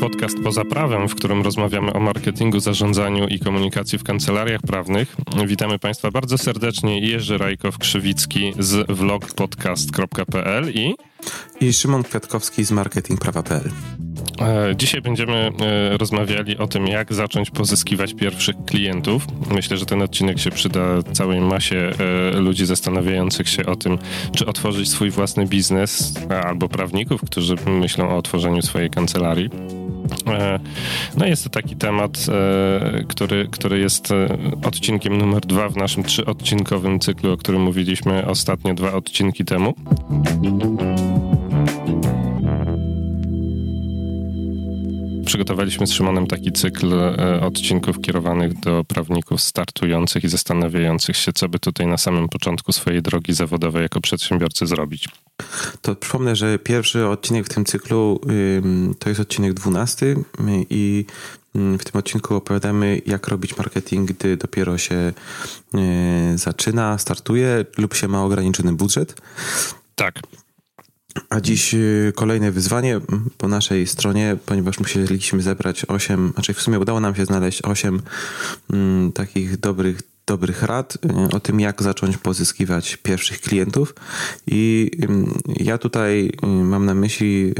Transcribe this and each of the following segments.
podcast Poza Prawem, w którym rozmawiamy o marketingu, zarządzaniu i komunikacji w kancelariach prawnych. Witamy Państwa bardzo serdecznie. Jerzy Rajkow-Krzywicki z vlogpodcast.pl i... I Szymon Kwiatkowski z marketingprawa.pl. E, dzisiaj będziemy e, rozmawiali o tym, jak zacząć pozyskiwać pierwszych klientów. Myślę, że ten odcinek się przyda całej masie e, ludzi zastanawiających się o tym, czy otworzyć swój własny biznes, albo prawników, którzy myślą o otworzeniu swojej kancelarii. No jest to taki temat, który, który jest odcinkiem numer dwa w naszym trzyodcinkowym cyklu, o którym mówiliśmy ostatnio dwa odcinki temu. Przygotowaliśmy z Szymonem taki cykl e, odcinków kierowanych do prawników startujących i zastanawiających się, co by tutaj na samym początku swojej drogi zawodowej jako przedsiębiorcy zrobić. To przypomnę, że pierwszy odcinek w tym cyklu to jest odcinek dwunasty i w tym odcinku opowiadamy, jak robić marketing, gdy dopiero się e, zaczyna, startuje lub się ma ograniczony budżet. Tak. A dziś y, kolejne wyzwanie po naszej stronie, ponieważ musieliśmy zebrać 8, znaczy w sumie udało nam się znaleźć 8 mm, takich dobrych dobrych rad y, o tym, jak zacząć pozyskiwać pierwszych klientów. I ja tutaj y, mam na myśli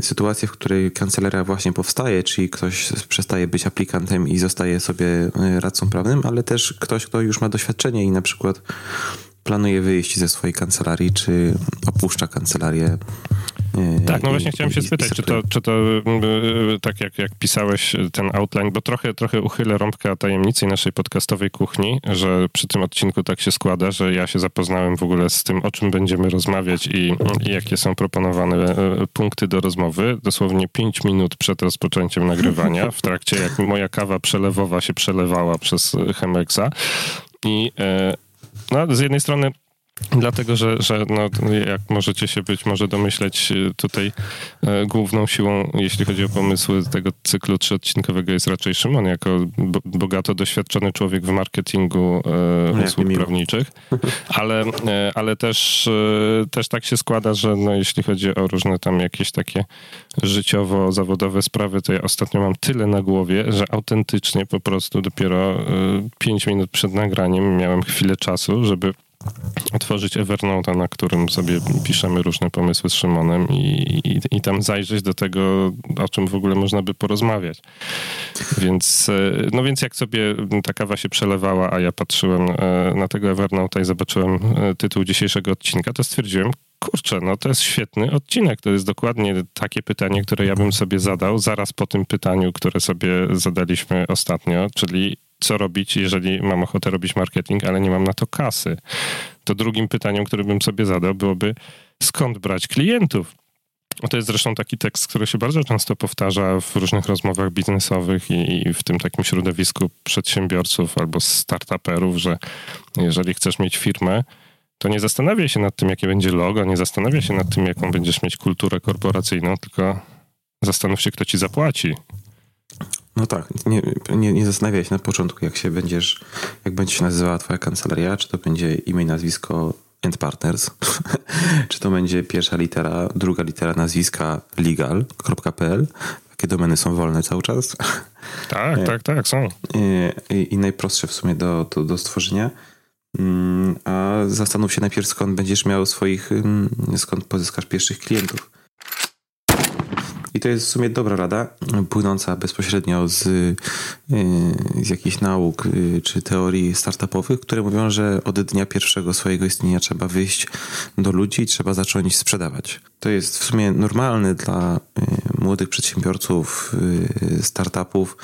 sytuację, w której kancelaria właśnie powstaje, czyli ktoś przestaje być aplikantem i zostaje sobie radcą prawnym, ale też ktoś, kto już ma doświadczenie i na przykład planuje wyjść ze swojej kancelarii, czy opuszcza kancelarię. E, tak, no właśnie chciałem się spytać, czy to, czy to e, tak jak, jak pisałeś ten outline, bo trochę, trochę uchylę rąbkę tajemnicy naszej podcastowej kuchni, że przy tym odcinku tak się składa, że ja się zapoznałem w ogóle z tym, o czym będziemy rozmawiać i, i jakie są proponowane e, punkty do rozmowy. Dosłownie 5 minut przed rozpoczęciem nagrywania, w trakcie jak moja kawa przelewowa się przelewała przez Chemexa i no, z jednej strony Dlatego, że, że no, jak możecie się być może domyśleć, y, tutaj e, główną siłą, jeśli chodzi o pomysły tego cyklu trzyodcinkowego jest raczej Szymon, jako bogato doświadczony człowiek w marketingu e, no, usług prawniczych, ale, e, ale też, e, też tak się składa, że no, jeśli chodzi o różne tam jakieś takie życiowo-zawodowe sprawy, to ja ostatnio mam tyle na głowie, że autentycznie po prostu dopiero e, pięć minut przed nagraniem miałem chwilę czasu, żeby otworzyć Evernote, na którym sobie piszemy różne pomysły z Szymonem i, i, i, tam zajrzeć do tego, o czym w ogóle można by porozmawiać. Więc, e, no więc jak sobie ta kawa się przelewała, a ja patrzyłem e, na tego Evernote i zobaczyłem e, tytuł dzisiejszego odcinka, to stwierdziłem, kurczę, no to jest świetny odcinek. To jest dokładnie takie pytanie, które ja bym sobie zadał zaraz po tym pytaniu, które sobie zadaliśmy ostatnio, czyli co robić, jeżeli mam ochotę robić marketing, ale nie mam na to kasy. To drugim pytaniem, które bym sobie zadał, byłoby skąd brać klientów? To jest zresztą taki tekst, który się bardzo często powtarza w różnych rozmowach biznesowych i, i w tym takim środowisku przedsiębiorców albo startuperów, że jeżeli chcesz mieć firmę, to nie zastanawiaj się nad tym, jakie będzie logo, nie zastanawiaj się nad tym, jaką będziesz mieć kulturę korporacyjną, tylko zastanów się, kto ci zapłaci. No tak, nie, nie, nie zastanawiaj się na początku, jak się będziesz, jak będzie się nazywała twoja kancelaria, czy to będzie imię, nazwisko and partners, czy to będzie pierwsza litera, druga litera nazwiska legal.pl. Takie domeny są wolne cały czas. Tak, tak, tak, są. I, i najprostsze w sumie do, do, do stworzenia. Mm, a zastanów się najpierw, skąd będziesz miał swoich, mm, skąd pozyskasz pierwszych klientów. I to jest w sumie dobra rada, płynąca bezpośrednio z, y, z jakichś nauk y, czy teorii startupowych, które mówią, że od dnia pierwszego swojego istnienia trzeba wyjść do ludzi i trzeba zacząć sprzedawać. To jest w sumie normalne dla y, młodych przedsiębiorców, startupów,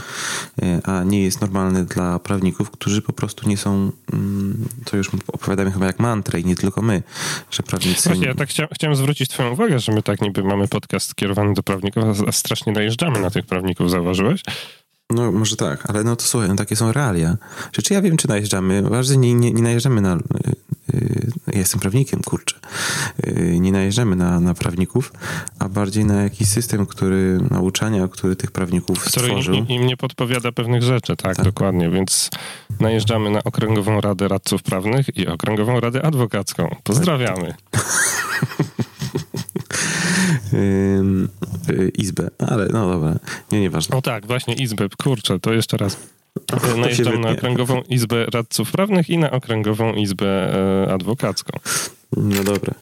a nie jest normalne dla prawników, którzy po prostu nie są, mm, to już opowiadamy chyba jak mantrę i nie tylko my, że prawnicy... Właśnie, ja tak chcia, chciałem zwrócić twoją uwagę, że my tak niby mamy podcast skierowany do prawników, a strasznie najeżdżamy na tych prawników, zauważyłeś? No może tak, ale no to słuchaj, no takie są realia. Czy, czy ja wiem, czy najeżdżamy? Ważne, nie, nie, nie najeżdżamy na... Ja jestem prawnikiem, kurczę. Yy, nie najeżdżamy na, na prawników, a bardziej na jakiś system, który nauczania, który tych prawników który stworzył. Im, im nie podpowiada pewnych rzeczy, tak, tak, dokładnie. Więc najeżdżamy na Okręgową Radę Radców Prawnych i Okręgową Radę Adwokacką. Pozdrawiamy. y, izbę, ale no dobra, nie, nieważne. O tak, właśnie izbę, kurczę, to jeszcze raz. Najeżdżam na Okręgową Izbę Radców Prawnych i na Okręgową Izbę e, Adwokacką. No dobra.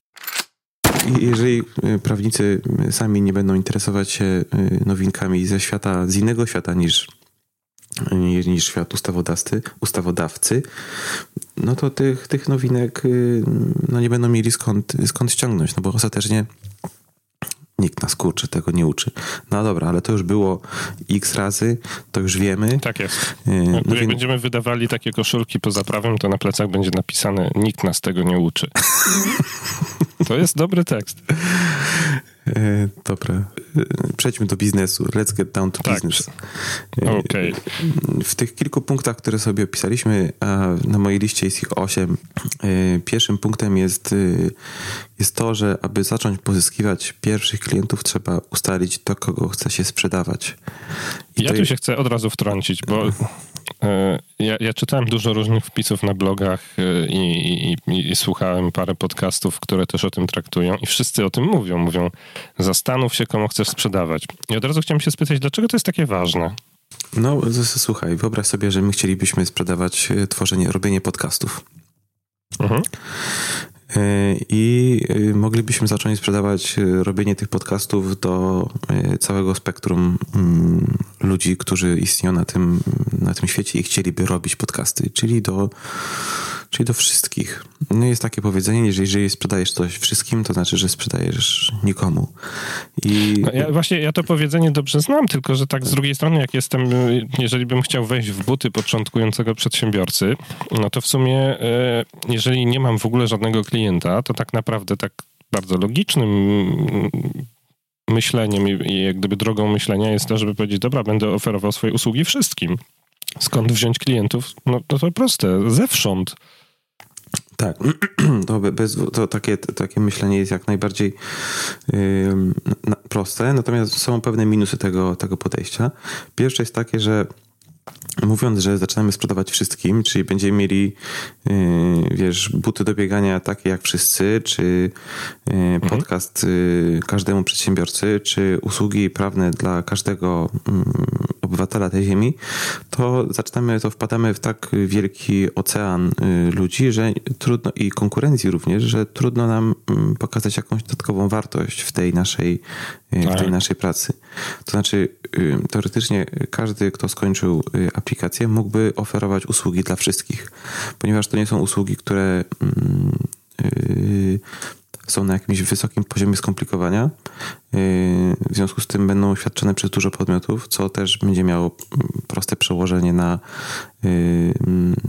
Jeżeli y, prawnicy sami nie będą interesować się nowinkami ze świata, z innego świata niż, niż świat ustawodawcy, ustawodawcy, no to tych, tych nowinek no nie będą mieli skąd, skąd ściągnąć, no bo ostatecznie Nikt nas kurczy, tego nie uczy. No dobra, ale to już było x razy, to już wiemy. Tak jest. No, jak więc... będziemy wydawali takie koszulki poza prawem, to na plecach będzie napisane nikt nas tego nie uczy. to jest dobry tekst. E, dobra. E, przejdźmy do biznesu. Let's get down to tak. business. E, okay. W tych kilku punktach, które sobie opisaliśmy, a na mojej liście jest ich osiem. E, pierwszym punktem jest, jest to, że aby zacząć pozyskiwać pierwszych klientów, trzeba ustalić to, kogo chce się sprzedawać. I ja tu jest... się chcę od razu wtrącić, bo ja, ja, czytałem dużo różnych wpisów na blogach e, i, i, i, słuchałem parę podcastów, które też o tym traktują i wszyscy o tym mówią. Mówią, zastanów się, komu chcesz sprzedawać. I od razu chciałem się spytać, dlaczego to jest takie ważne? No, słuchaj, wyobraź sobie, że my chcielibyśmy sprzedawać e, tworzenie, robienie podcastów. Mhm. I moglibyśmy zacząć sprzedawać robienie tych podcastów do całego spektrum mm, ludzi, którzy istnieją na tym, na tym świecie i chcieliby robić podcasty, czyli do, czyli do wszystkich. No jest takie powiedzenie, że jeżeli sprzedajesz coś wszystkim, to znaczy, że sprzedajesz nikomu. I... No ja, właśnie ja to powiedzenie dobrze znam, tylko że tak z drugiej strony, jak jestem, jeżeli bym chciał wejść w buty początkującego przedsiębiorcy, no to w sumie, e, jeżeli nie mam w ogóle żadnego klienta, to tak naprawdę tak bardzo logicznym myśleniem i, jak gdyby drogą myślenia jest to, żeby powiedzieć, dobra, będę oferował swoje usługi wszystkim. Skąd wziąć klientów? No to, to proste, zewsząd. Tak, to, bez, to takie, takie myślenie jest jak najbardziej yy, proste, natomiast są pewne minusy tego, tego podejścia. Pierwsze jest takie, że mówiąc, że zaczynamy sprzedawać wszystkim, czyli będziemy mieli, yy, wiesz, buty do biegania takie jak wszyscy, czy yy, podcast yy, każdemu przedsiębiorcy, czy usługi prawne dla każdego mm, obywatela tej ziemi, to zaczynamy, to wpadamy w tak wielki ocean ludzi, że trudno i konkurencji również, że trudno nam mm, pokazać jakąś dodatkową wartość w tej naszej, w tej tak. naszej pracy. To znaczy, teoretycznie każdy, kto skończył aplikację, mógłby oferować usługi dla wszystkich, ponieważ to nie są usługi, które yy, są na jakimś wysokim poziomie skomplikowania. Yy, w związku z tym będą świadczone przez dużo podmiotów, co też będzie miało proste przełożenie na, yy,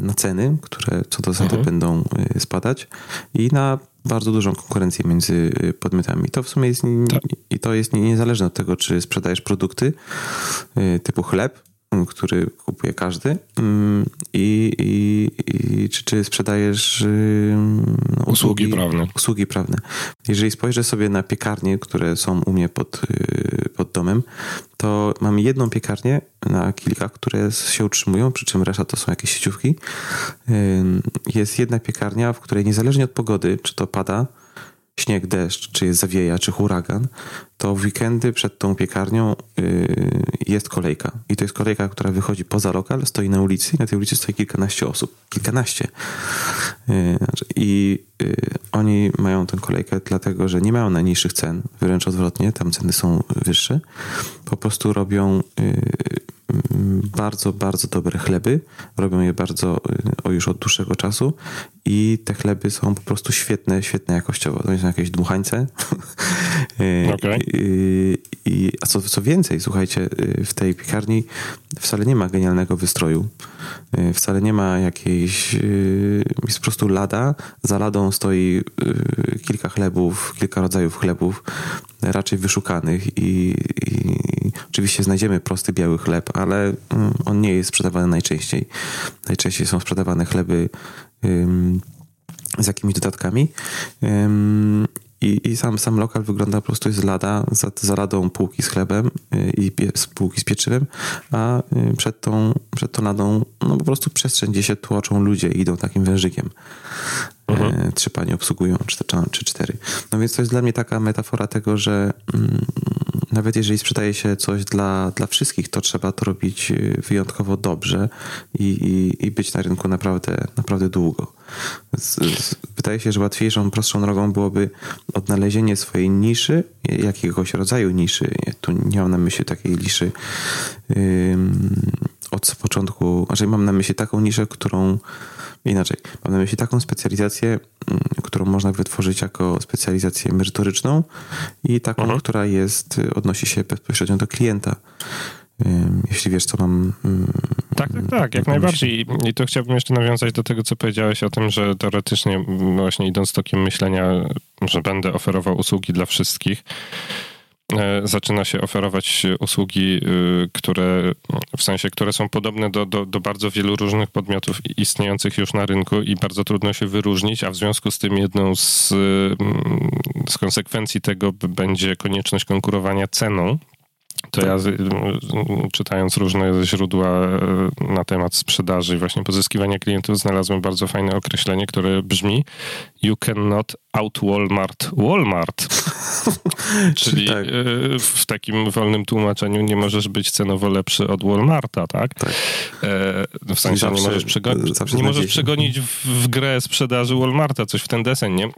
na ceny, które co do zasady mhm. będą yy, spadać i na bardzo dużą konkurencję między podmiotami. To w sumie jest, tak. i to jest niezależne od tego, czy sprzedajesz produkty typu chleb, który kupuje każdy i, i, i czy, czy sprzedajesz no, usługi, usługi, prawne. usługi prawne. Jeżeli spojrzę sobie na piekarnie, które są u mnie pod, y, pod domem, to mam jedną piekarnię na kilka, które się utrzymują, przy czym reszta to są jakieś sieciówki. Jest jedna piekarnia, w której niezależnie od pogody, czy to pada, śnieg, deszcz, czy jest zawieja, czy huragan, to w weekendy przed tą piekarnią yy, jest kolejka. I to jest kolejka, która wychodzi poza lokal, stoi na ulicy i na tej ulicy stoi kilkanaście osób. Kilkanaście. Yy, I yy, oni mają tę kolejkę dlatego, że nie mają najniższych cen, wręcz odwrotnie, tam ceny są wyższe. Po prostu robią bardzo, bardzo dobre chleby. Robią je bardzo o, już od dłuższego czasu i te chleby są po prostu świetne, świetne jakościowo. To są jakieś dmuchańce. Okay. I, i, a co, co więcej, słuchajcie, w tej piekarni wcale nie ma genialnego wystroju. Wcale nie ma jakiejś. Jest po prostu lada. Za ladą stoi kilka chlebów, kilka rodzajów chlebów, raczej wyszukanych i, i oczywiście znajdziemy prosty biały chleb, ale mm, on nie jest sprzedawany najczęściej. Najczęściej są sprzedawane chleby z jakimiś dodatkami. I, i sam, sam lokal wygląda po prostu jest lada, za, za ladą półki z chlebem y, i pie, półki z pieczywem, a y, przed tą, przed tą ladą no po prostu przestrzeń, gdzie się tłoczą ludzie i idą takim wężykiem. Mhm. trzy panie obsługują, czy, cztery. No więc to jest dla mnie taka metafora tego, że mm, nawet jeżeli sprzedaje się coś dla, dla wszystkich, to trzeba to robić y, wyjątkowo dobrze i, i, i być na rynku naprawdę, naprawdę długo. Wydaje się, że łatwiejszą, prostszą drogą byłoby odnalezienie swojej niszy, jakiegoś rodzaju niszy. Tu nie mam na myśli takiej niszy od początku, znaczy mam na myśli taką niszę, którą inaczej, mam na myśli taką specjalizację, mm, którą można wytworzyć jako specjalizację merytoryczną i taką, mhm. która jest, odnosi się bezpośrednio do klienta. Jeśli wiesz, co mam. Tak, tak, tak, jak najbardziej. I tu chciałbym jeszcze nawiązać do tego, co powiedziałeś o tym, że teoretycznie, właśnie idąc tokiem myślenia, że będę oferował usługi dla wszystkich. E, zaczyna się oferować usługi, y, które w sensie, które są podobne do, do, do, bardzo wielu różnych podmiotów istniejących już na rynku i bardzo trudno się wyróżnić, a w związku z tym jedną z, mm, z konsekwencji tego będzie konieczność konkurowania ceną, to ja czytając różne źródła e, na temat sprzedaży i właśnie pozyskiwania klientów znalazłem bardzo fajne określenie, które brzmi You cannot out Walmart Walmart. Czyli tak. E, w takim wolnym tłumaczeniu nie możesz być cenowo lepszy od Walmarta, tak? tak. E, w sensie nie możesz, przegonić, nie możesz przegonić w, w grę sprzedaży Walmarta, coś w ten desen, nie?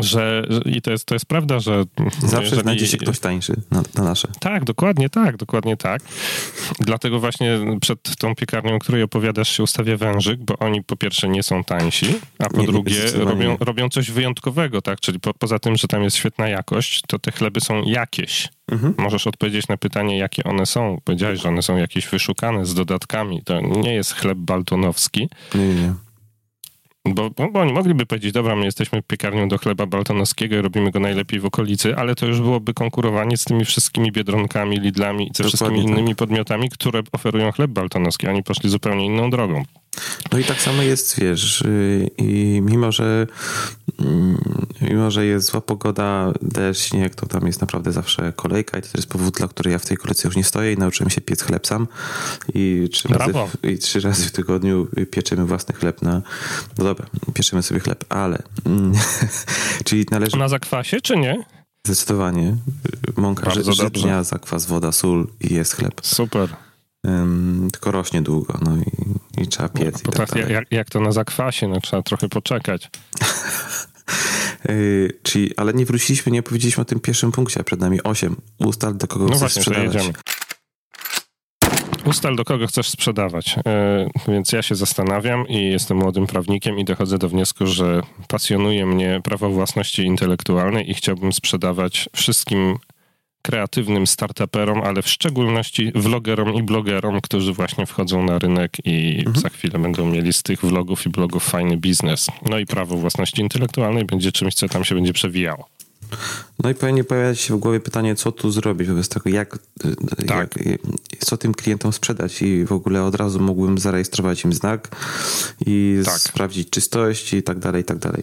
Że i to jest, to jest prawda, że... Zawsze jeżeli... znajdzie się ktoś tańszy na, na, nasze. Tak, dokładnie tak, dokładnie tak. Dlatego właśnie przed tą piekarnią, o której opowiadasz, się ustawia wężyk, bo oni po pierwsze nie są tańsi, a po nie, drugie robią, robią coś wyjątkowego, tak? Czyli po, poza tym, że tam jest świetna jakość, to te chleby są jakieś. Mhm. Możesz odpowiedzieć na pytanie, jakie one są. Powiedziałeś, że one są jakieś wyszukane z dodatkami. To nie jest chleb baltonowski. Nie, nie. Bo, bo, oni mogliby powiedzieć, dobra, my jesteśmy piekarnią do chleba baltonowskiego i robimy go najlepiej w okolicy, ale to już byłoby konkurowanie z tymi wszystkimi Biedronkami, Lidlami i ze wszystkimi tak. innymi podmiotami, które oferują chleb baltonowski. Oni poszli zupełnie inną drogą. No i tak samo jest, wiesz, i mimo, że mm, mimo, że jest zła pogoda, deszcz, śnieg, to tam jest naprawdę zawsze kolejka i to jest powód, dla którego ja w tej kolejce już nie stoję i nauczyłem się piec chleb sam i trzy, razy w, i trzy razy w tygodniu pieczymy własny chleb na, no dobra, pieczemy sobie chleb, ale czyli należy... Na zakwasie, czy nie? Zdecydowanie. Mąka żytnia, zakwas, woda, sól i jest chleb. Super. Um, tylko rośnie długo, no i, i trzeba piec. No, i tak, jak, jak, to na zakwasie, no trzeba trochę poczekać. yy, czyli, ale nie wróciliśmy, nie powiedzieliśmy o tym pierwszym punkcie, a przed nami osiem. Ustal, do kogo no chcesz właśnie, sprzedawać. Ustal, do kogo chcesz sprzedawać. Yy, więc ja się zastanawiam i jestem młodym prawnikiem i dochodzę do wniosku, że pasjonuje mnie prawo własności intelektualnej i chciałbym sprzedawać wszystkim kreatywnym startuperom, ale w szczególności vlogerom i blogerom, którzy właśnie wchodzą na rynek i mhm. za chwilę będą mieli z tych vlogów i blogów fajny biznes. No i prawo własności intelektualnej będzie czymś, co tam się będzie przewijało. No i pewnie pojawia się w głowie pytanie, co tu zrobić wobec tego, jak, tak. jak, co tym klientom sprzedać i w ogóle od razu mógłbym zarejestrować im znak i tak. sprawdzić czystość i tak dalej, i tak dalej.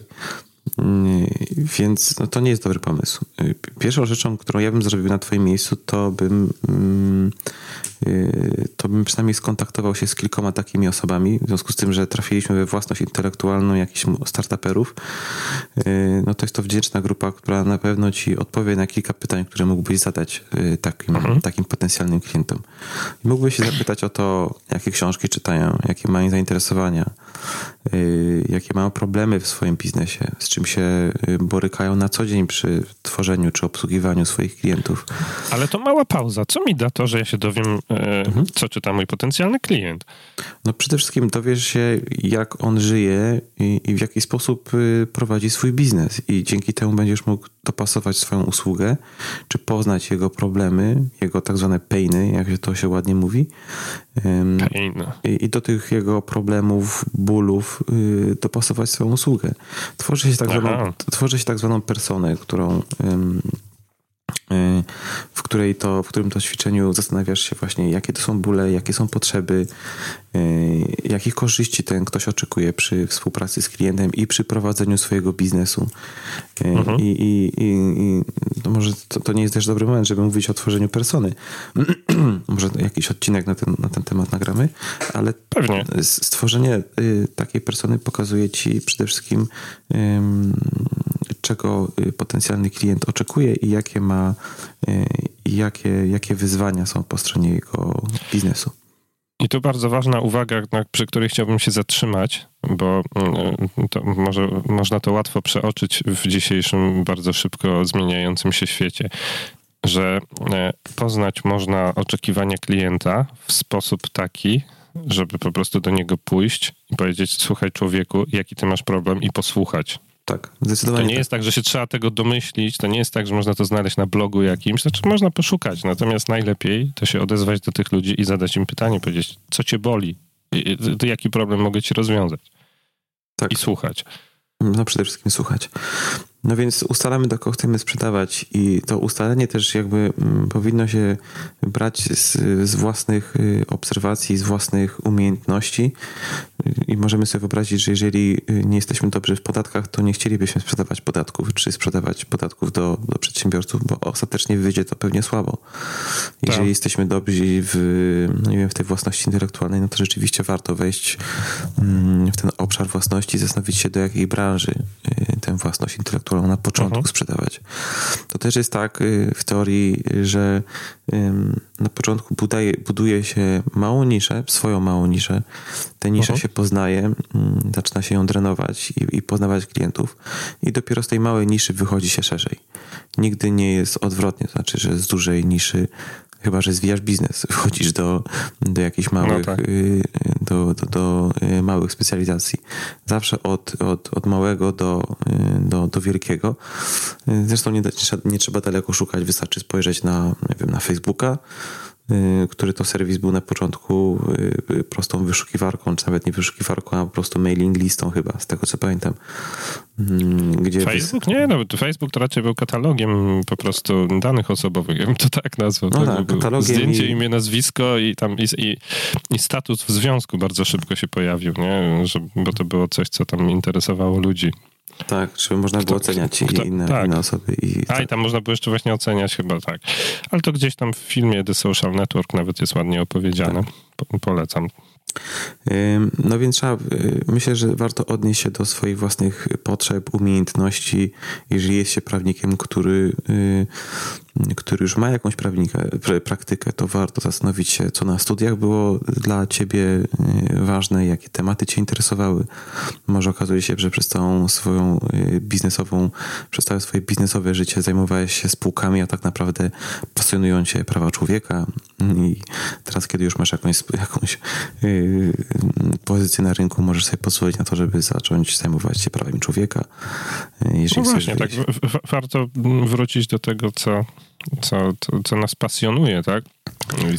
Więc no, to nie jest dobry pomysł. Pierwszą rzeczą, którą ja bym zrobił na Twoim miejscu, to bym, mm, y, to bym przynajmniej skontaktował się z kilkoma takimi osobami, w związku z tym, że trafiliśmy we własność intelektualną jakichś startuperów. Y, no to jest to wdzięczna grupa, która na pewno Ci odpowie na kilka pytań, które mógłbyś zadać y, takim, mhm. takim potencjalnym klientom. I mógłbyś się zapytać o to, jakie książki czytają, jakie mają zainteresowania, jakie mają problemy w swoim biznesie, z czym się y, borykają na co dzień przy tworzeniu czy obsługiwaniu swoich klientów. Ale to mała pauza. Co mi da to, że ja się dowiem, e, mhm. co czyta mój potencjalny klient? No przede wszystkim dowiesz się, jak on żyje i, i w jaki sposób y, prowadzi swój biznes i dzięki temu będziesz mógł dopasować swoją usługę, czy poznać jego problemy, jego tak zwane painy, jak to się ładnie mówi. Pain. I, I, do tych jego problemów, bólów yy, dopasować swoją usługę. Tworzy się tak, zwaną, tworzy się tak zwaną personę, którą w, której to, w którym to ćwiczeniu zastanawiasz się właśnie, jakie to są bóle, jakie są potrzeby, y, jakich korzyści ten ktoś oczekuje przy współpracy z klientem i przy prowadzeniu swojego biznesu. Y, mhm. I, i, i, i to może to, to, nie jest też dobry moment, żeby mówić o tworzeniu persony. może jakiś odcinek na ten, na ten temat nagramy, ale Pewnie. stworzenie takiej persony pokazuje ci przede wszystkim czego potencjalny klient oczekuje i jakie ma Y, jakie, jakie wyzwania są po stronie jego biznesu. I tu bardzo ważna uwaga, przy której chciałbym się zatrzymać, bo y, to może, można to łatwo przeoczyć w dzisiejszym bardzo szybko zmieniającym się świecie, że y, poznać można oczekiwania klienta w sposób taki, żeby po prostu do niego pójść i powiedzieć: Słuchaj, człowieku, jaki ty masz problem, i posłuchać. Tak, zdecydowanie. To nie tak. jest tak, że się trzeba tego domyślić, to nie jest tak, że można to znaleźć na blogu jakimś, znaczy można poszukać, natomiast najlepiej to się odezwać do tych ludzi i zadać im pytanie, powiedzieć, co cię boli, to jaki problem mogę ci rozwiązać. Tak. I słuchać. No przede wszystkim słuchać. No więc ustalamy, do kogo chcemy sprzedawać i to ustalenie też jakby mm, powinno się brać z, z własnych y, obserwacji, z własnych umiejętności i możemy sobie wyobrazić, że jeżeli y, nie jesteśmy dobrzy w podatkach, to nie chcielibyśmy sprzedawać podatków, czy sprzedawać podatków do, do przedsiębiorców, bo ostatecznie wyjdzie to pewnie słabo. Jeżeli tak. jesteśmy dobrzy w, no nie wiem, w tej własności intelektualnej, no to rzeczywiście warto wejść mm, w ten obszar własności i zastanowić się, do jakiej branży y, tę własność intelektualną na początku mhm. sprzedawać. To też jest tak y, w teorii, że na początku buduje, buduje się małą niszę, swoją małą niszę. Tę niszę mhm. się poznaje, zaczyna się ją drenować i, i poznawać klientów i dopiero z tej małej niszy wychodzi się szerzej. Nigdy nie jest odwrotnie, to znaczy, że z dużej niszy chyba że zwijasz biznes, wchodzisz do, do jakichś małych, no tak. Y, do, do, do, y, małych specjalizacji. Zawsze od, od, od małego do, y, do, do wielkiego. Zresztą nie, nie trzeba daleko szukać, wystarczy spojrzeć na, nie wiem, na Facebooka, który to serwis był na początku y, y, prostą wyszukiwarką, czy nawet nie wyszukiwarką, a po prostu mailing listą chyba, z tego co pamiętam. Mm, gdzie Facebook? Nie, no Facebook to raczej był katalogiem po prostu danych osobowych, ja bym to tak nazwał. No tak, katalogiem Zdjęcie, i... imię, nazwisko i tam i, i, i, status w związku bardzo szybko się pojawił, nie? Że, bo to było coś, co tam interesowało ludzi. Tak, żeby można było oceniać kto, inne, tak. inne osoby. I, A i tam można było jeszcze właśnie oceniać chyba tak. Ale to gdzieś tam w filmie The Social Network nawet jest ładnie opowiedziane. Tak. Po, polecam. No więc trzeba, y, myślę, że warto odnieść się do swoich własnych potrzeb, umiejętności. Jeżeli jest się prawnikiem, który, y, który już ma jakąś prawnika, praktykę, to warto zastanowić się, co na studiach było dla ciebie y, ważne, jakie tematy cię interesowały. Może okazuje się, że przez całą swoją biznesową, przez całe swoje biznesowe życie zajmowałeś się spółkami, a tak naprawdę pasjonują cię prawa człowieka i teraz, kiedy już masz jakąś, jakąś pozycję na rynku, możesz sobie pozwolić na to, żeby zacząć zajmować się prawami człowieka. Jeżeli no właśnie, tak. Warto wrócić do tego, co, co, co, co nas pasjonuje, tak?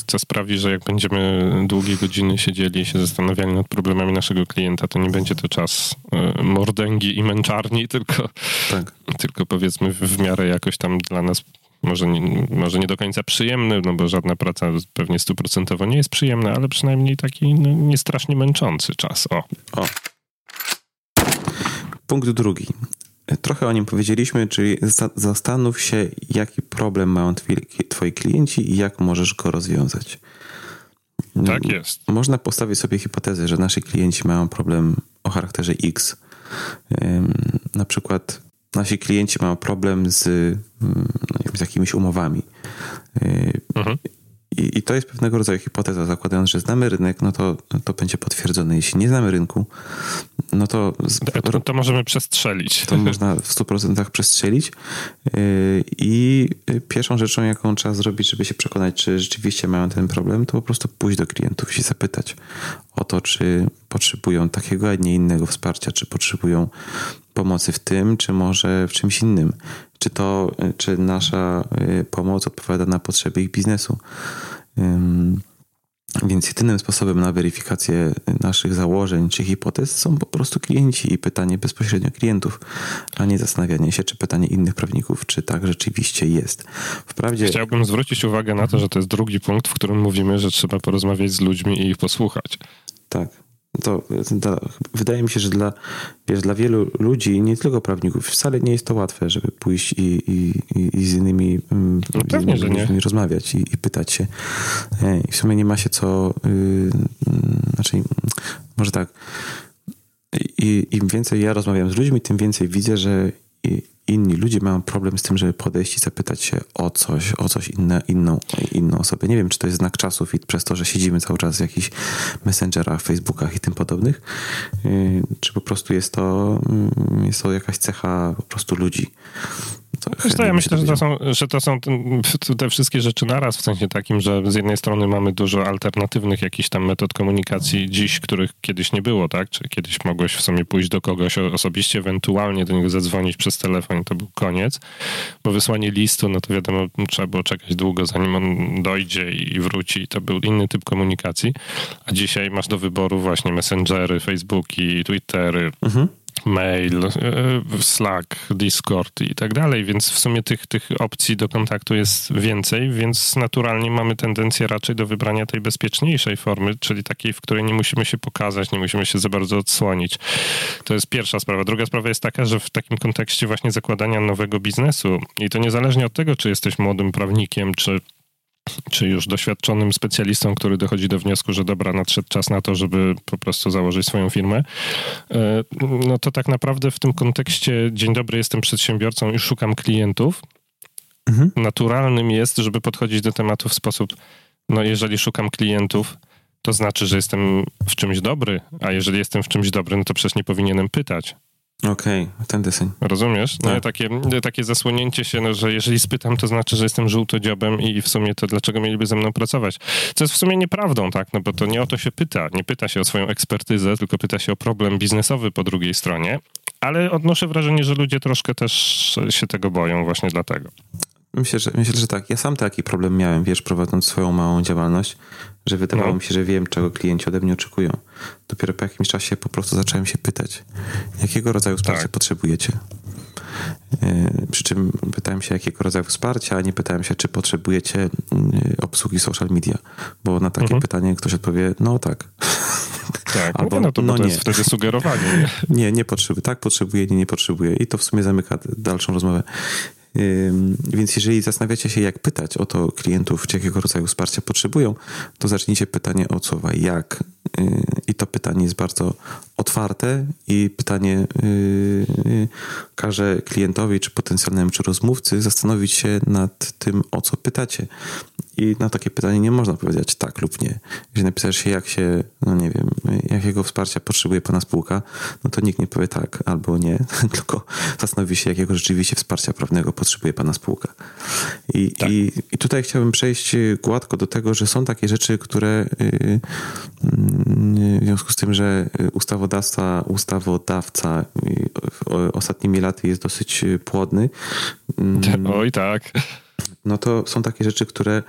Co sprawi, że jak będziemy długie godziny siedzieli i się zastanawiali nad problemami naszego klienta, to nie będzie to czas e, mordęgi i męczarni, tylko, tak. tylko powiedzmy w miarę jakoś tam dla nas może nie, może nie do końca przyjemny, no bo żadna praca pewnie stuprocentowo nie jest przyjemna, ale przynajmniej taki no, niestrasznie męczący czas. O. o. Punkt drugi. Trochę o nim powiedzieliśmy, czyli zastanów się, jaki problem mają twoi, klienci i jak możesz go rozwiązać. Tak jest. Można postawić sobie hipotezę, że nasi klienci mają problem o charakterze X. Na przykład nasi klienci mają problem z, mm, no z jakimiś umowami. Y, mhm. I, I, to jest pewnego rodzaju hipoteza, zakładając, że znamy rynek, no to, to będzie potwierdzone. Jeśli nie znamy rynku, no to... To, to możemy przestrzelić. To można w 100% przestrzelić. Y, I pierwszą rzeczą, jaką trzeba zrobić, żeby się przekonać, czy rzeczywiście mają ten problem, to po prostu pójść do klientów i zapytać o to, czy potrzebują takiego, a nie innego wsparcia, czy potrzebują pomocy w tym, czy może w czymś innym. Czy to, czy nasza y, pomoc odpowiada na potrzeby ich biznesu. Więc jedynym sposobem na weryfikację naszych założeń czy hipotez są po prostu klienci i pytanie bezpośrednio klientów, a nie zastanawianie się, czy pytanie innych prawników, czy tak rzeczywiście jest. Wprawdzie... Chciałbym zwrócić uwagę na to, że to jest drugi punkt, w którym mówimy, że trzeba porozmawiać z ludźmi i ich posłuchać. Tak to, to, wydaje mi się, że dla, wiesz, dla wielu ludzi, nie tylko prawników, wcale nie jest to łatwe, żeby pójść i, i, i z innymi, mm, no pewnie, z innymi rozmawiać i, i, pytać się. I w sumie nie ma się co, yy, znaczy, może tak, i, im więcej ja rozmawiam z ludźmi, tym więcej widzę, że inni ludzie mają problem z tym, żeby podejść i zapytać się o coś, o coś inne, inną, inną osobę. Nie wiem, czy to jest znak czasów i przez to, że siedzimy cały czas w jakichś messengerach, facebookach i tym podobnych, y, czy po prostu jest to, mm, jest to jakaś cecha po prostu ludzi. To ja myślę, że to, są, że to są te wszystkie rzeczy naraz, w sensie takim, że z jednej strony mamy dużo alternatywnych jakichś tam metod komunikacji dziś, których kiedyś nie było, tak? Czy kiedyś mogłeś w sumie pójść do kogoś osobiście, ewentualnie do niego zadzwonić przez telefon i to był koniec, bo wysłanie listu, no to wiadomo, trzeba było czekać długo, zanim on dojdzie i wróci. To był inny typ komunikacji, a dzisiaj masz do wyboru właśnie messengery, facebooki, twittery, mhm mail, e, Slack, Discord i tak dalej, więc w sumie tych, tych opcji do kontaktu jest więcej, więc naturalnie mamy tendencję raczej do wybrania tej bezpieczniejszej formy, czyli takiej, w której nie musimy się pokazać, nie musimy się za bardzo odsłonić. To jest pierwsza sprawa. Druga sprawa jest taka, że w takim kontekście właśnie zakładania nowego biznesu i to niezależnie od tego, czy jesteś młodym prawnikiem, czy czy już doświadczonym specjalistą, który dochodzi do wniosku, że dobra, nadszedł czas na to, żeby po prostu założyć swoją firmę, e, no to tak naprawdę w tym kontekście dzień dobry, jestem przedsiębiorcą i szukam klientów. Mhm. Naturalnym jest, żeby podchodzić do tematu w sposób, no jeżeli szukam klientów, to znaczy, że jestem w czymś dobry, a jeżeli jestem w czymś dobry, no to przecież nie powinienem pytać. Okej, okay, ten deseń. Rozumiesz? No, tak. takie, takie zasłonięcie się, no, że jeżeli spytam, to znaczy, że jestem żółtodziobem i w sumie to dlaczego mieliby ze mną pracować? Co jest w sumie nieprawdą, tak? No bo to nie o to się pyta. Nie pyta się o swoją ekspertyzę, tylko pyta się o problem biznesowy po drugiej stronie. Ale odnoszę wrażenie, że ludzie troszkę też się tego boją właśnie dlatego. Myślę, że, myślę, że tak. Ja sam taki problem miałem, wiesz, prowadząc swoją małą działalność, że wydawało no. mi się, że wiem, czego klienci ode mnie oczekują. Dopiero po jakimś czasie po prostu zacząłem się pytać, jakiego rodzaju wsparcia tak. potrzebujecie. Yy, przy czym pytałem się, jakiego rodzaju wsparcia, a nie pytałem się, czy potrzebujecie yy, obsługi social media. Bo na takie mhm. pytanie ktoś odpowie, no tak. Tak, Albo, no to, no to nie. jest wtedy sugerowanie. Nie, nie, nie potrzebuję. Tak, potrzebuję, nie, nie potrzebuję. I to w sumie zamyka dalszą rozmowę. Więc jeżeli zastanawiacie się, jak pytać o to klientów, czy jakiego rodzaju wsparcia potrzebują, to zacznijcie pytanie o co, jak. Y, I to pytanie jest bardzo otwarte i pytanie y, każe klientowi, czy potencjalnemu, czy rozmówcy zastanowić się nad tym, o co pytacie. I na takie pytanie nie można powiedzieć tak lub nie. Jeżeli napiszesz się, jak się, no nie wiem, jakiego wsparcia potrzebuje pana spółka, no to nikt nie powie tak albo nie, tylko zastanowi się, jakiego rzeczywiście wsparcia prawnego potrzebuje pana spółka. I, tak. i, i tutaj chciałbym przejść gładko do tego, że są takie rzeczy, które y, w związku z tym, że ustawodawca, ustawodawca ostatnimi laty jest dosyć płodny. Oj tak no to są takie rzeczy, które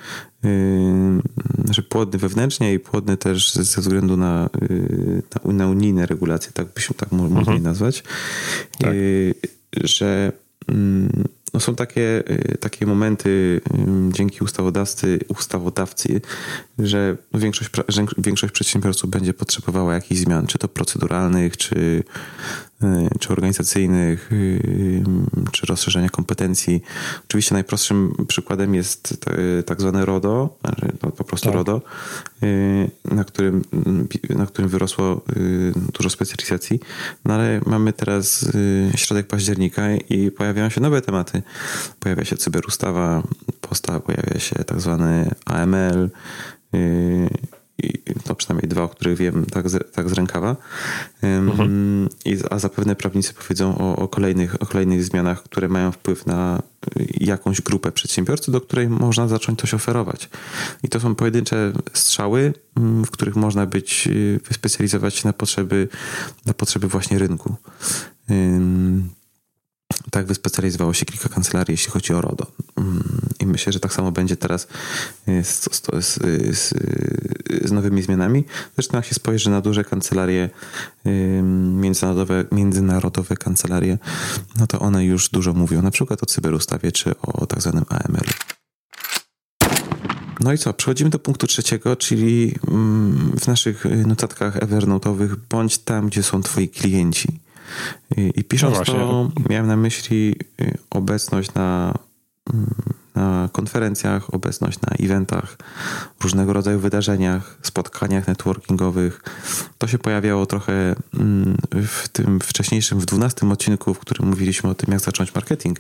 znaczy płodny wewnętrznie i płodny też ze względu na, yy, na, na unijne regulacje, tak byśmy tak mogli mhm. nazwać, tak. Yy, że mm, no są takie, takie momenty dzięki ustawodawcy, ustawodawcy, że większość, większość przedsiębiorców będzie potrzebowała jakichś zmian, czy to proceduralnych, czy, czy organizacyjnych, czy rozszerzenia kompetencji. Oczywiście najprostszym przykładem jest tak zwane RODO, znaczy, po prostu tak. RODO, na którym, na którym wyrosło dużo specjalizacji, no ale mamy teraz środek października i pojawiają się nowe tematy pojawia się cyberustawa, posta, pojawia się tak zwany AML, i to przynajmniej dwa, o których wiem tak z, tak z rękawa. Mhm. I, a zapewne prawnicy powiedzą o, o, kolejnych, o kolejnych zmianach, które mają wpływ na jakąś grupę przedsiębiorców, do której można zacząć coś oferować. I to są pojedyncze strzały, w których można być, yy, wyspecjalizować się na potrzeby, na potrzeby właśnie rynku. Tak wyspecjalizowało się kilka kancelarii, jeśli chodzi o RODO. Mm, I myślę, że tak samo będzie teraz z, z, z, z nowymi zmianami. Zresztą jak się spojrzy na duże kancelarie międzynarodowe, międzynarodowe kancelarie, no to one już dużo mówią, na przykład o cyberustawie czy o tak zwanym AML. No i co? Przechodzimy do punktu trzeciego, czyli mm, w naszych notatkach Evernote'owych bądź tam, gdzie są twoi klienci. I pisząc no to, miałem na myśli y, obecność na, mm, na konferencjach, obecność na eventach, różnego rodzaju wydarzeniach, spotkaniach networkingowych. To się pojawiało trochę mm, w tym wcześniejszym, w dwunastym odcinku, w którym mówiliśmy o tym, jak zacząć marketing.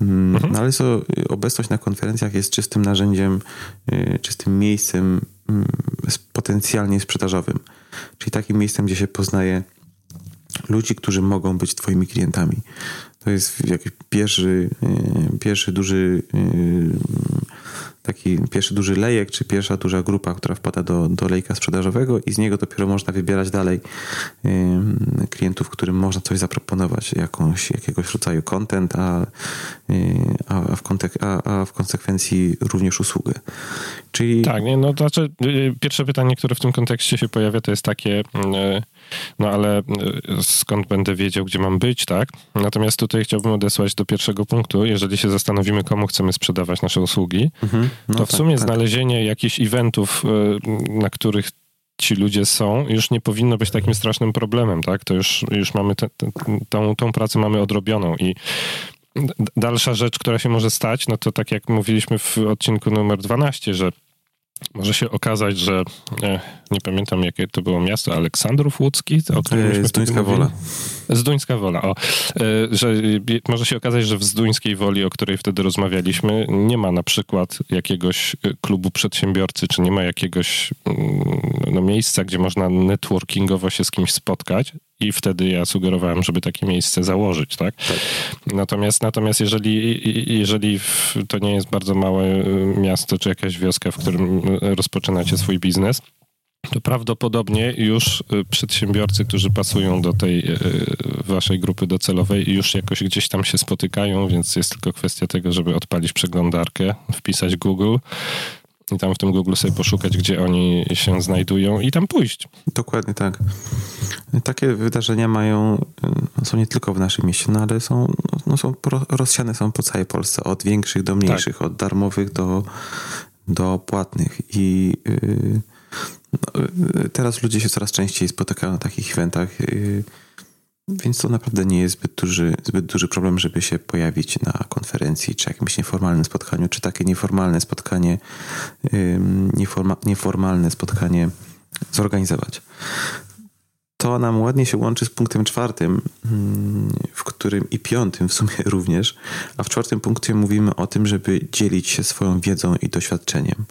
Mm, mhm. No ale obecność na konferencjach jest czystym narzędziem, y, czystym miejscem potencjalnie sprzedażowym. Czyli takim miejscem, gdzie się poznaje ludzi, którzy mogą być Twoimi klientami. To jest jakiś pierwszy, e, pierwszy duży e, taki pierwszy duży lejek, czy pierwsza duża grupa, która wpada do, do lejka sprzedażowego i z niego dopiero można wybierać dalej y, klientów, którym można coś zaproponować, jakąś, jakiegoś rodzaju content, a, y, a, w, kontek- a, a w konsekwencji również usługę. Czyli... Tak, nie, no to znaczy y, pierwsze pytanie, które w tym kontekście się pojawia, to jest takie, no ale skąd będę wiedział, gdzie mam być, tak? Natomiast tutaj chciałbym odesłać do pierwszego punktu, jeżeli się zastanowimy, komu chcemy sprzedawać nasze usługi, mhm. No to w tak, sumie tak. znalezienie jakichś eventów, e, na których ci ludzie są, już nie powinno być takim strasznym problemem, tak? To już, już mamy te, te, tą, tą pracę mamy odrobioną i dalsza rzecz, która się może stać, no to tak jak mówiliśmy w odcinku numer 12, że może się okazać, że nie, nie, pamiętam jakie to było miasto, Aleksandrów Łódzki, o którym myśmy Zduńska Wola. Zduńska Wola, o. E, że może się okazać, że w Zduńskiej Woli, o której wtedy rozmawialiśmy, nie ma na przykład jakiegoś e, klubu przedsiębiorcy, czy nie ma jakiegoś mm, no, miejsca, gdzie można networkingowo się z kimś spotkać, i wtedy ja sugerowałem, żeby takie miejsce założyć, tak? tak. Natomiast, natomiast jeżeli, jeżeli to nie jest bardzo małe y, miasto, czy jakaś wioska, w którym rozpoczynacie swój biznes, to prawdopodobnie już y, przedsiębiorcy, którzy pasują do tej y, waszej grupy docelowej, już jakoś gdzieś tam się spotykają, więc jest tylko kwestia tego, żeby odpalić przeglądarkę, wpisać Google, i tam w tym Google sobie poszukać, gdzie oni się znajdują i tam pójść. Dokładnie tak. Takie wydarzenia mają, no, są nie tylko w naszym mieście, no ale są, no są rozsiane są po całej Polsce, od większych do mniejszych, tak. od darmowych do, do płatnych i yy, no, y, teraz ludzie się coraz częściej spotykają na takich eventach. Yy, więc to naprawdę nie jest zbyt duży, zbyt duży problem, żeby się pojawić na konferencji, czy jakimś nieformalnym spotkaniu, czy takie nieformalne spotkanie, nieforma, nieformalne spotkanie zorganizować. To nam ładnie się łączy z punktem czwartym, w którym i piątym w sumie również, a w czwartym punkcie mówimy o tym, żeby dzielić się swoją wiedzą i doświadczeniem.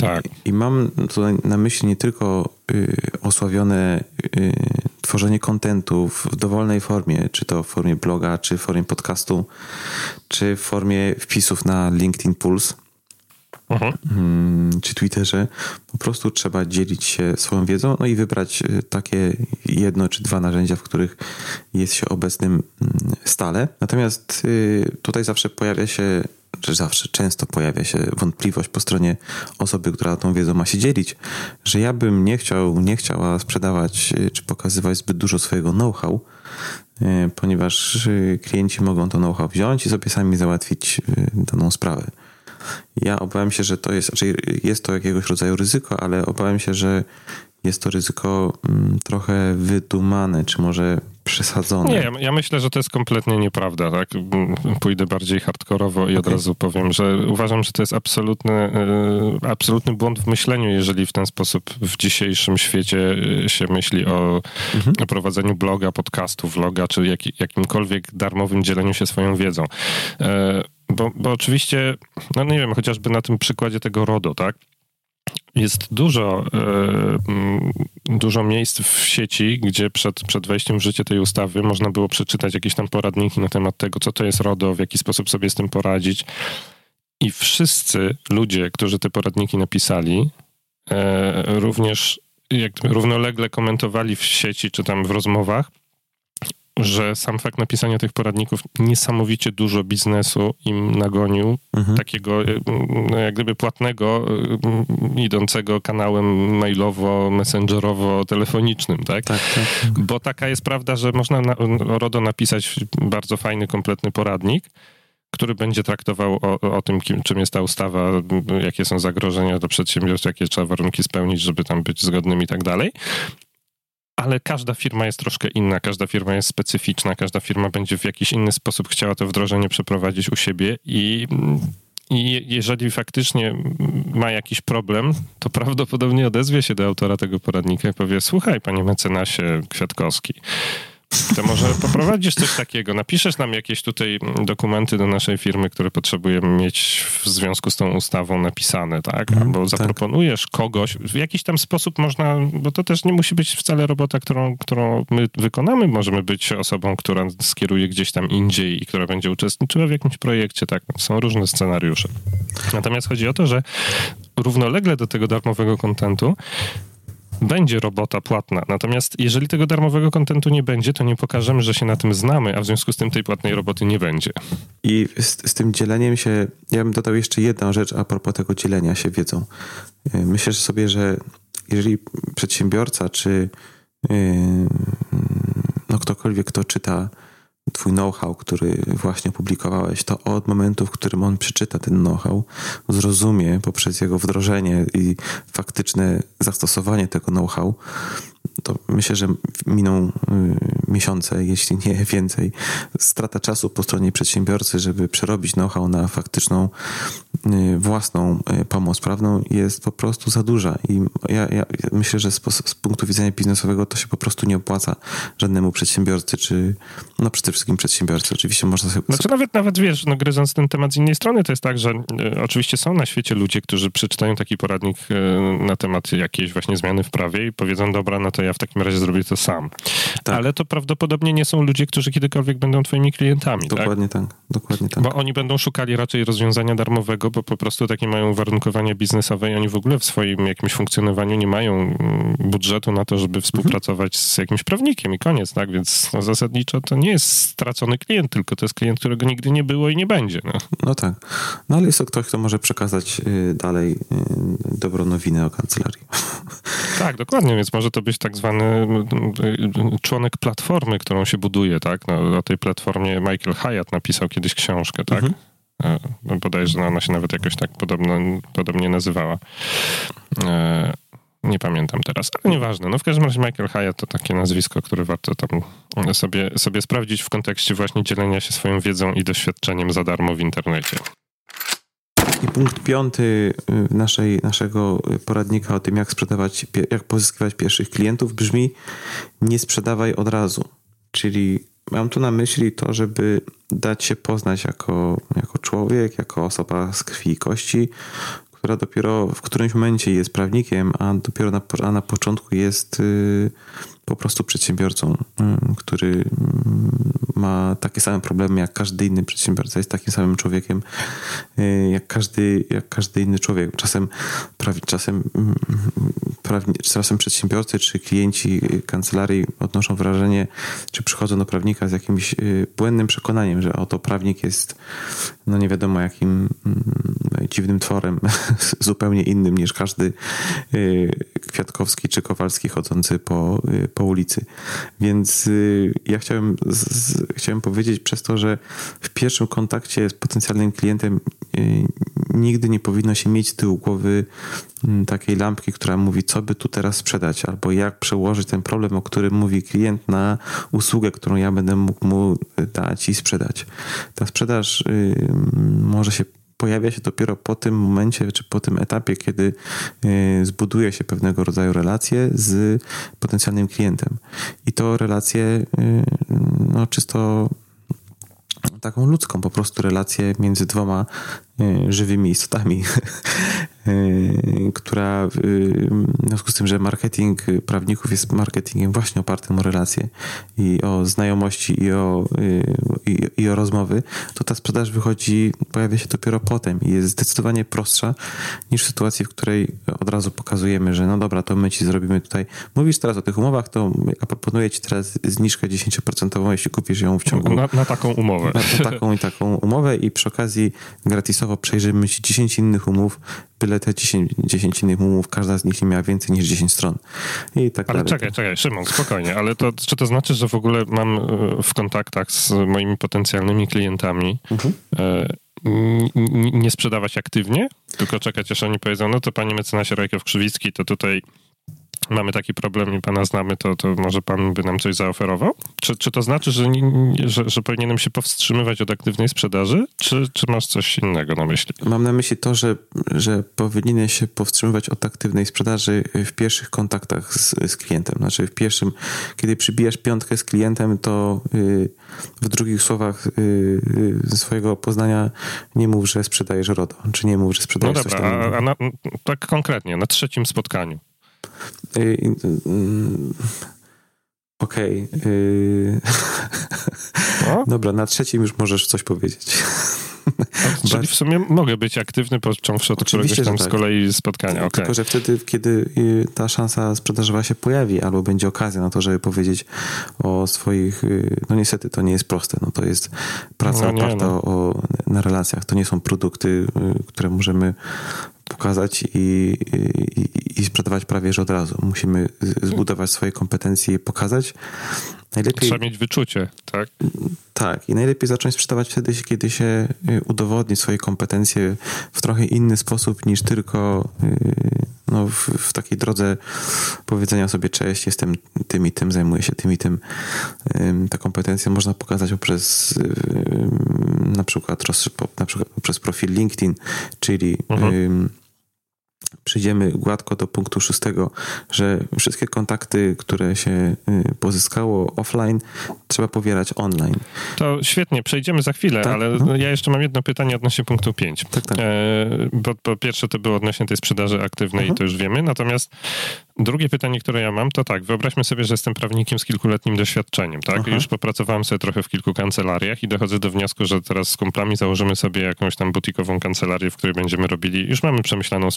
Tak. I mam tutaj na myśli nie tylko y, osławione y, tworzenie kontentu w dowolnej formie, czy to w formie bloga, czy w formie podcastu, czy w formie wpisów na LinkedIn Pulse, uh-huh. czy Twitterze. Po prostu trzeba dzielić się swoją wiedzą, no i wybrać y, takie jedno czy dwa narzędzia, w których jest się obecnym mm, stale. Natomiast y, tutaj zawsze pojawia się że zawsze często pojawia się wątpliwość po stronie osoby, która tą wiedzą ma się dzielić, że ja bym nie chciał, nie chciała sprzedawać y, czy pokazywać zbyt dużo swojego know-how, y, ponieważ y, klienci mogą to know-how wziąć i sobie sami załatwić daną sprawę. Ja obawiam się, że to jest, znaczy jest to jakiegoś rodzaju ryzyko, ale obawiam się, że jest to ryzyko mm, trochę wydumane, czy może przesadzone. Nie, ja myślę, że to jest kompletnie nieprawda. Tak? Pójdę bardziej hardkorowo i okay. od razu powiem, że uważam, że to jest absolutny, e, absolutny błąd w myśleniu, jeżeli w ten sposób w dzisiejszym świecie e, się myśli o, mhm. o prowadzeniu bloga, podcastu, vloga, czy jak, jakimkolwiek darmowym dzieleniu się swoją wiedzą. E, bo, bo oczywiście, no nie wiem, chociażby na tym przykładzie tego RODO, tak? jest dużo, dużo miejsc w sieci, gdzie przed, przed wejściem w życie tej ustawy można było przeczytać jakieś tam poradniki na temat tego, co to jest RODO, w jaki sposób sobie z tym poradzić. I wszyscy ludzie, którzy te poradniki napisali, e, również jak równolegle komentowali w sieci czy tam w rozmowach, że sam fakt napisania tych poradników niesamowicie dużo biznesu im nagonił, mhm. takiego no, jak gdyby płatnego, idącego kanałem mailowo, messengerowo, telefonicznym, tak? Tak, tak? Bo taka jest prawda, że można na, RODO napisać bardzo fajny, kompletny poradnik, który będzie traktował o, o tym, kim, czym jest ta ustawa, jakie są zagrożenia do przedsiębiorstw, jakie trzeba warunki spełnić, żeby tam być zgodnym i tak dalej. Ale każda firma jest troszkę inna, każda firma jest specyficzna, każda firma będzie w jakiś inny sposób chciała to wdrożenie przeprowadzić u siebie i i jeżeli faktycznie ma jakiś problem, to prawdopodobnie odezwie się do autora tego poradnika i powie: Słuchaj, panie mecenasie Kwiatkowski, to może poprowadzisz coś takiego, napiszesz nam jakieś tutaj dokumenty do naszej firmy, które potrzebujemy mieć w związku z tą ustawą napisane, tak? Mhm, Albo tak. zaproponujesz kogoś, w jakiś tam sposób można, bo to też nie musi być wcale robota, którą, którą my wykonamy, możemy być osobą, która skieruje gdzieś tam indziej i która będzie uczestniczyła w jakimś projekcie, tak? Są różne scenariusze. Natomiast chodzi o to, że równolegle do tego darmowego kontentu będzie robota płatna. Natomiast jeżeli tego darmowego kontentu nie będzie, to nie pokażemy, że się na tym znamy, a w związku z tym tej płatnej roboty nie będzie. I z, z tym dzieleniem się, ja bym dodał jeszcze jedną rzecz a propos tego dzielenia się wiedzą. Y, myślę sobie, że jeżeli przedsiębiorca czy yy, no ktokolwiek, kto czyta twój know-how, który właśnie opublikowałeś, to od momentu, w którym on przeczyta ten know-how, zrozumie poprzez jego wdrożenie i faktyczne zastosowanie tego know-how, to myślę, że miną y, miesiące, jeśli nie więcej. Strata czasu po stronie przedsiębiorcy, żeby przerobić know-how na faktyczną y, własną y, pomoc prawną jest po prostu za duża. I ja, ja myślę, że z, z, punktu widzenia biznesowego to się po prostu nie opłaca żadnemu przedsiębiorcy, czy no przede wszystkim przedsiębiorcy. Oczywiście można sobie... Znaczy nawet, nawet wiesz, no gryząc ten temat z innej strony, to jest tak, że y, oczywiście są na świecie ludzie, którzy przeczytają taki poradnik y, na temat jakiejś właśnie zmiany w prawie i powiedzą, dobra, no to ja w takim razie zrobię to sam. Tak. Ale to prawdopodobnie nie są ludzie, którzy kiedykolwiek będą twoimi klientami. Tak? Dokładnie tak? tak. Dokładnie tak. Bo oni będą szukali raczej rozwiązania darmowego, bo po prostu takie mają uwarunkowania biznesowe i oni w ogóle w swoim jakimś funkcjonowaniu nie mają mm, budżetu na to, żeby współpracować mhm. z jakimś prawnikiem i koniec, tak? Więc no, zasadniczo to nie jest stracony klient, tylko to jest klient, którego nigdy nie było i nie będzie. No, no tak. No ale jest to ktoś, kto może przekazać y, dalej y, dobrą nowinę o kancelarii. Tak, dokładnie, więc może to być tak zwany członek platformy, którą się buduje, tak? No, o tej platformie Michael Hyatt napisał kiedyś książkę, tak? Mhm. E, bodajże ona się nawet jakoś tak podobno, podobnie nazywała. E, nie pamiętam teraz, ale nieważne. No w każdym razie Michael Hyatt to takie nazwisko, które warto tam sobie, sobie sprawdzić w kontekście właśnie dzielenia się swoją wiedzą i doświadczeniem za darmo w internecie. I punkt piąty y, naszej, naszego poradnika o tym, jak sprzedawać, jak pozyskiwać pierwszych klientów brzmi nie sprzedawaj od razu. Czyli mam tu na myśli to, żeby dać się poznać jako, jako człowiek, jako osoba z krwi i kości, która dopiero w którymś momencie jest prawnikiem, a dopiero na, a na początku jest y, po prostu przedsiębiorcą, y, który y, ma takie same problemy jak każdy inny przedsiębiorca, jest takim samym człowiekiem jak każdy, jak każdy inny człowiek. Czasem, prawie, czasem, prawie, czasem przedsiębiorcy czy klienci kancelarii odnoszą wrażenie, czy przychodzą do prawnika z jakimś błędnym przekonaniem, że oto prawnik jest no nie wiadomo jakim mm, dziwnym tworem, zupełnie innym niż każdy y, Kwiatkowski czy Kowalski chodzący po, y, po ulicy. Więc y, ja chciałem, z, chciałem powiedzieć przez to, że w pierwszym kontakcie z potencjalnym klientem nigdy nie powinno się mieć tyłu głowy mm, takiej lampki, która mówi, co by tu teraz sprzedać, albo jak przełożyć ten problem, o którym mówi klient, na usługę, którą ja będę mógł mu dać i sprzedać. Ta sprzedaż może się pojawia się dopiero po tym momencie, czy po tym etapie, kiedy y, zbuduje się pewnego rodzaju relacje z potencjalnym klientem. I to relacje y, no, czysto taką ludzką po prostu relację między dwoma żywymi istotami, która w związku z tym, że marketing prawników jest marketingiem właśnie opartym o relacje i o znajomości i o, i, i o rozmowy, to ta sprzedaż wychodzi, pojawia się dopiero potem i jest zdecydowanie prostsza niż w sytuacji, w której od razu pokazujemy, że no dobra, to my ci zrobimy tutaj, mówisz teraz o tych umowach, to ja proponuję ci teraz zniżkę 10%, jeśli kupisz ją w ciągu... Na, na taką umowę. Na, na, taką i taką umowę i przy okazji gratisowo przejrzymy ci 10 innych umów, byle te 10, 10 innych umów, każda z nich nie miała więcej niż 10 stron. I tak ale dalej. czekaj, czekaj, Szymon, spokojnie, ale to, czy to znaczy, że w ogóle mam e, w kontaktach z moimi potencjalnymi klientami mhm. e, nie sprzedawać aktywnie, tylko czekać, aż oni powiedzą, no to panie mecenasie Rajkow-Krzywicki, to tutaj mamy taki problem i pana znamy, to, to może pan by nam coś zaoferował? Czy, czy to znaczy, że, że, że powinienem się powstrzymywać od aktywnej sprzedaży, czy, czy masz coś innego na myśli? Mam na myśli to, że, że powinieneś się powstrzymywać od aktywnej sprzedaży w pierwszych kontaktach z, z klientem. Znaczy w pierwszym, kiedy przybijasz piątkę z klientem, to yy, w drugich słowach yy, swojego poznania nie mów, że sprzedajesz RODO, czy nie mów, że sprzedajesz no dobra, coś tam. A, a na, tak konkretnie, na trzecim spotkaniu. Okej. Okay. Dobra, na trzecim już możesz coś powiedzieć. Czyli w sumie mogę być aktywny, począwszy od Oczywiście, któregoś tam tak. z kolei spotkania. Okay. Tylko, że wtedy, kiedy y, ta szansa sprzedażowa się pojawi, albo będzie okazja na to, żeby powiedzieć o swoich, y, no niestety to nie jest proste, no to jest praca no oparta no. o, na relacjach, to nie są produkty, y, które możemy pokazać i, i, i, sprzedawać prawie że od razu. Musimy zbudować swoje kompetencje i pokazać. Najlepiej, Trzeba mieć wyczucie, tak? Tak. I najlepiej zacząć sprzedawać wtedy, kiedy się y, udowodni swoje kompetencje w trochę inny sposób niż tylko y, no, w, w, takiej drodze powiedzenia sobie cześć, jestem tym i tym, zajmuję się tym i tym. Ta kompetencja można pokazać poprzez na przykład, na przykład poprzez profil LinkedIn, czyli mhm przejdziemy gładko do punktu szóstego, że wszystkie kontakty, które się y, pozyskało offline, trzeba powielać online. To świetnie, przejdziemy za chwilę, tak? ale no. ja jeszcze mam jedno pytanie odnośnie punktu 5. Tak, tak. E, bo po pierwsze to było odnośnie tej sprzedaży aktywnej, mhm. to już wiemy, natomiast drugie pytanie, które ja mam, to tak, wyobraźmy sobie, że jestem prawnikiem z kilkuletnim doświadczeniem, tak? Aha. Już popracowałem sobie trochę w kilku kancelariach i dochodzę do wniosku, że teraz z kumplami założymy sobie jakąś tam butikową kancelarię, w której będziemy robili, już mamy przemyślaną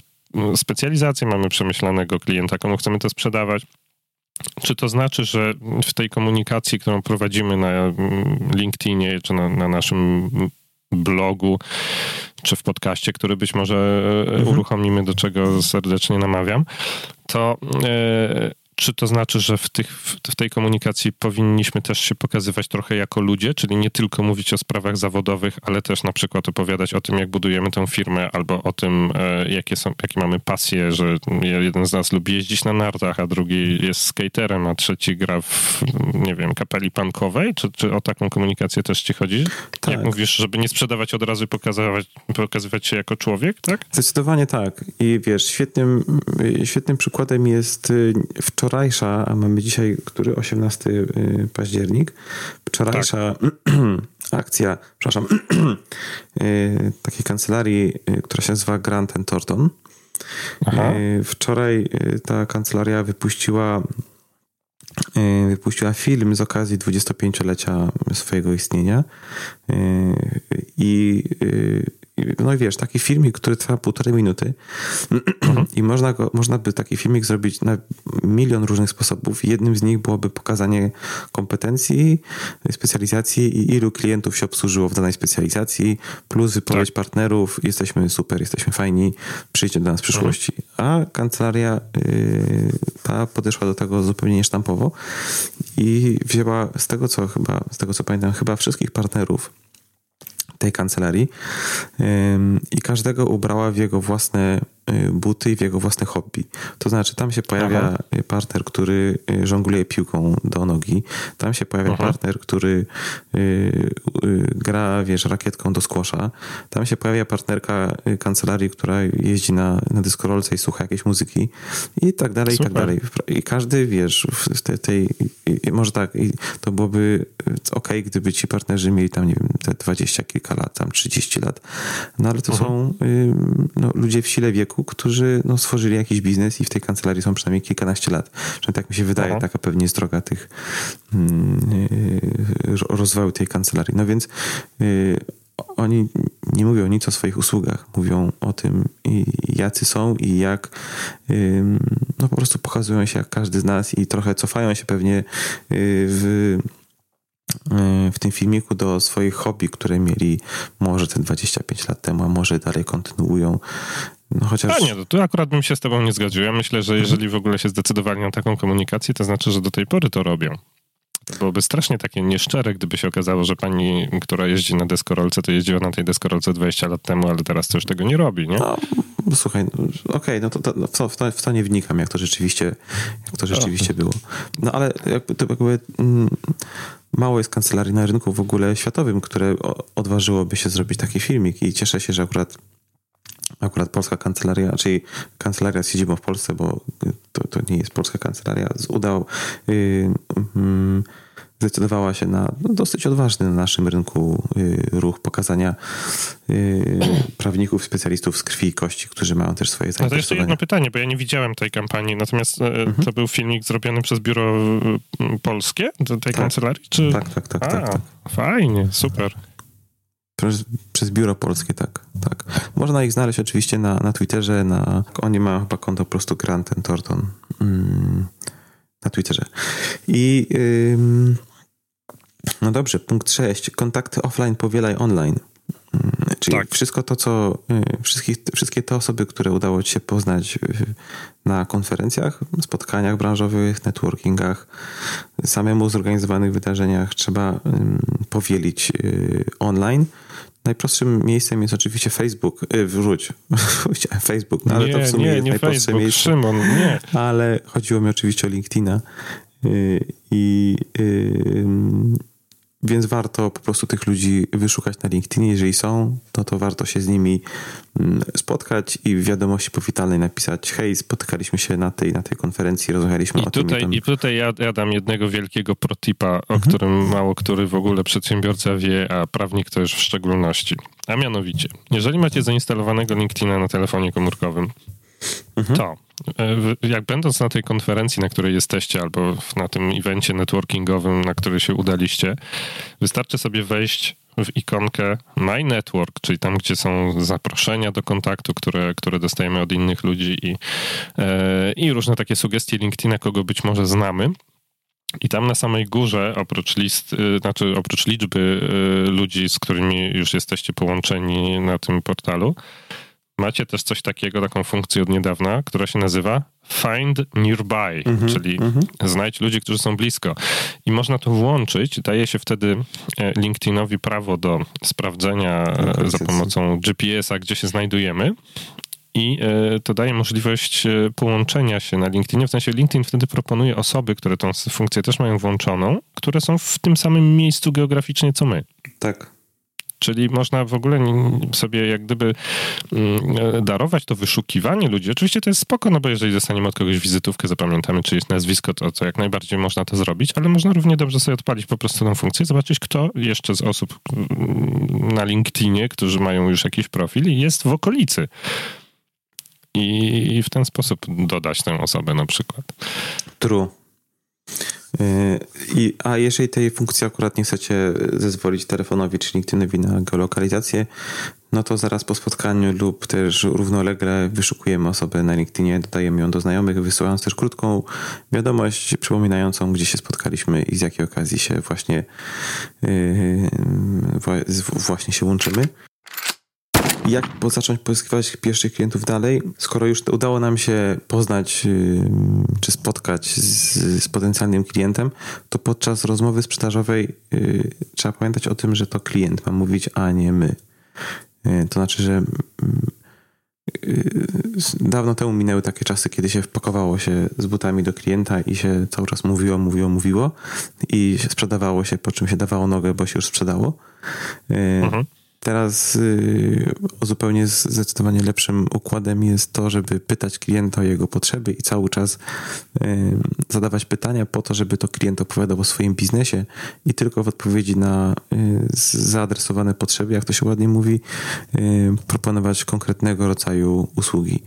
specjalizację, mamy przemyślanego klienta, komu chcemy to sprzedawać. Czy to znaczy, że w tej komunikacji, którą prowadzimy na mm, LinkedInie czy na, na naszym blogu, czy w podcaście, który być może e, mhm. uruchomimy, do czego serdecznie namawiam, to e, czy to znaczy, że w, tych, w tej komunikacji powinniśmy też się pokazywać trochę jako ludzie, czyli nie tylko mówić o sprawach zawodowych, ale też na przykład opowiadać o tym, jak budujemy tę firmę, albo o tym, e, jakie, są, jakie mamy pasje, że jeden z nas lubi jeździć na nartach, a drugi jest skaterem, a trzeci gra w, nie wiem, kapeli punkowej? Czy, czy o taką komunikację też ci chodzi? Tak. Jak mówisz, żeby nie sprzedawać od razu i pokazywać, pokazywać się jako człowiek, tak? Zdecydowanie tak. I wiesz, świetnym, świetnym przykładem jest wczoraj wczorajsza, a mamy dzisiaj, który 18 y, październik, wczorajsza tak. akcja, przepraszam, y, takiej kancelarii, y, która się nazywa Grant Thornton. Aha. Wczoraj ta kancelaria wypuściła wypuściła film z okazji 25-lecia swojego istnienia i no i wiesz, taki filmik, który trwa półtorej minuty mhm. i można, go, można by taki filmik zrobić na milion różnych sposobów. Jednym z nich byłoby pokazanie kompetencji, specjalizacji i ilu klientów się obsłużyło w danej specjalizacji, plus wypowiedź tak. partnerów, jesteśmy super, jesteśmy fajni, przyjdźcie do nas w przyszłości. Mhm. A kancelaria yy, ta podeszła do tego zupełnie niesztampowo i wzięła z tego, co chyba, z tego co pamiętam, chyba wszystkich partnerów tej kancelarii i każdego ubrała w jego własne buty i w jego własne hobby. To znaczy, tam się pojawia Aha. partner, który y, żongluje piłką do nogi, tam się pojawia Aha. partner, który gra, wiesz, rakietką do skłosza, tam się pojawia partnerka kancelarii, która jeździ na, na dyskorolce i słucha jakiejś muzyki i tak dalej, Super. i tak dalej. I każdy, wiesz, w tej, tej może tak, to byłoby ok, gdyby ci partnerzy mieli tam, nie wiem, te dwadzieścia kilka lat, tam 30 lat, no ale to Aha. są no, ludzie w sile wieku, którzy no, stworzyli jakiś biznes i w tej kancelarii są przynajmniej kilkanaście lat. Że tak mi się wydaje, Aha. taka pewnie jest droga tych yy, rozwoju tej kancelarii. No więc yy, oni nie mówią nic o swoich usługach, mówią o tym, jacy są i jak no po prostu pokazują się jak każdy z nas i trochę cofają się pewnie y, w w tym filmiku do swoich hobby, które mieli może te 25 lat temu, a może dalej kontynuują. No chociaż... A nie, to tu akurat bym się z tobą nie zgodził. Ja myślę, że jeżeli w ogóle się zdecydowali na taką komunikację, to znaczy, że do tej pory to robią. To byłoby strasznie takie nieszczere, gdyby się okazało, że pani, która jeździ na deskorolce, to jeździła na tej deskorolce 20 lat temu, ale teraz to już tego nie robi, nie? No, słuchaj, no, okej, okay, no to, to, w, to, w, to, nie wnikam, jak to rzeczywiście, jak to rzeczywiście było. No ale jakby, to jakby... Mm, mało jest kancelarii na rynku w ogóle światowym, które odważyłoby się zrobić taki filmik i cieszę się, że akurat akurat polska kancelaria, czyli kancelaria z siedzibą w Polsce, bo to, to nie jest polska kancelaria, udał yy, yy, zdecydowała się na no, dosyć odważny na naszym rynku y, ruch pokazania y, prawników, specjalistów z krwi i kości, którzy mają też swoje zainteresowania. No to jeszcze jedno pytanie, bo ja nie widziałem tej kampanii, natomiast e, mhm. to był filmik zrobiony przez biuro polskie tej tak, kancelarii? Czy... Tak, tak, tak, A, tak, tak. Fajnie, super. Przez, przez, biuro polskie, tak, tak. Można ich znaleźć oczywiście na, na Twitterze, na, oni mają chyba konto po prostu Grant Thornton mm, na Twitterze. I no dobrze, punkt 6. Kontakty offline powielaj online. Czyli tak. wszystko to, co, y, wszystkich, wszystkie te osoby, które udało ci się poznać y, na konferencjach, spotkaniach branżowych, networkingach, samemu zorganizowanych wydarzeniach trzeba powielić y, online. Najprostszym miejscem jest oczywiście Facebook. Wróć. Facebook, no ale nie, to w sumie nie, jest nie najprostsze Facebook, miejsce. Szymon, nie. Ale chodziło mi oczywiście o LinkedIna. I więc warto po prostu tych ludzi wyszukać na LinkedInie. Jeżeli są, no to warto się z nimi mm, spotkać i w wiadomości powitalnej napisać hej, spotykaliśmy się na tej na tej konferencji, rozmawialiśmy I o tutaj, tym. I tutaj ja, ja dam jednego wielkiego protipa, o mhm. którym mało który w ogóle przedsiębiorca wie, a prawnik to już w szczególności. A mianowicie, jeżeli macie zainstalowanego LinkedIna na telefonie komórkowym, mhm. to jak będąc na tej konferencji, na której jesteście, albo na tym evencie networkingowym, na który się udaliście, wystarczy sobie wejść w ikonkę My Network, czyli tam, gdzie są zaproszenia do kontaktu, które, które dostajemy od innych ludzi i, e, i różne takie sugestie LinkedIna, kogo być może znamy. I tam na samej górze, oprócz list, e, znaczy oprócz liczby ludzi, z którymi już jesteście połączeni na tym portalu, macie też coś takiego, taką funkcję od niedawna, która się nazywa Find Nearby, mm-hmm, czyli mm-hmm. znajdź ludzi, którzy są blisko. I można to włączyć. Daje się wtedy e, LinkedInowi prawo do sprawdzenia e, za pomocą GPS-a, gdzie się znajdujemy. I e, to daje możliwość połączenia się na LinkedInie. W sensie LinkedIn wtedy proponuje osoby, które tą funkcję też mają włączoną, które są w tym samym miejscu geograficznie co my. Tak. Czyli można w ogóle sobie jak gdyby mm, darować to wyszukiwanie ludzi. Oczywiście to jest spoko, no bo jeżeli dostaniemy od kogoś wizytówkę, zapamiętamy czy jest nazwisko, to, to jak najbardziej można to zrobić, ale można równie dobrze sobie odpalić po prostu tę funkcję, zobaczyć kto jeszcze z osób mm, na LinkedInie, którzy mają już jakiś profil jest w okolicy. I w ten sposób dodać tę osobę na przykład. True. Yy, I, a jeżeli tej funkcji akurat nie chcecie zezwolić telefonowi czy LinkedInowi na geolokalizację, no to zaraz po spotkaniu lub też równolegle wyszukujemy osobę na LinkedInie, dodajemy ją do znajomych, wysyłając też krótką wiadomość przypominającą, gdzie się spotkaliśmy i z jakiej okazji się właśnie, yy, właśnie się łączymy jak zacząć pozyskiwać pierwszych klientów dalej, skoro już udało nam się poznać czy spotkać z, z potencjalnym klientem, to podczas rozmowy sprzedażowej y, trzeba pamiętać o tym, że to klient ma mówić, a nie my. Y, to znaczy, że dawno temu minęły takie czasy, kiedy się wpakowało się z butami do klienta i się cały czas mówiło, mówiło, mówiło i sprzedawało się, po czym się dawało nogę, bo się już sprzedało. Mhm. Teraz y, o zupełnie zdecydowanie lepszym układem jest to, żeby pytać klienta o jego potrzeby i cały czas y, zadawać pytania po to, żeby to klient opowiadał o swoim biznesie i tylko w odpowiedzi na y, zaadresowane potrzeby, jak to się ładnie mówi, proponować konkretnego rodzaju usługi.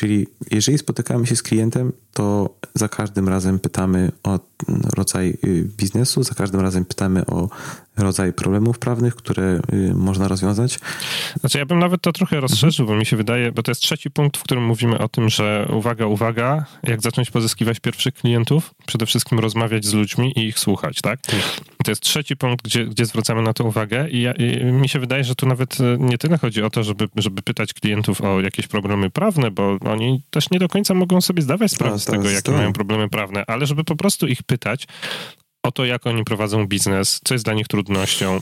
Czyli jeżeli spotykamy się z klientem, to za każdym razem pytamy o rodzaj biznesu, za każdym razem pytamy o rodzaj problemów prawnych, które y, można rozwiązać. Znaczy ja bym nawet to trochę rozszerzył, bo mi się wydaje, bo to jest trzeci punkt, w którym mówimy o tym, że uwaga, uwaga, jak zacząć pozyskiwać pierwszych klientów, przede wszystkim rozmawiać z ludźmi i ich słuchać, tak? tak. To jest trzeci punkt, gdzie, gdzie zwracamy na to uwagę i, ja, i mi się wydaje, że tu nawet y, nie tyle chodzi o to, żeby, żeby pytać klientów o jakieś problemy prawne, bo oni też nie do końca mogą sobie zdawać sprawę z tego, jakie mają problemy prawne, ale żeby po prostu ich pytać, o to, jak oni prowadzą biznes, co jest dla nich trudnością,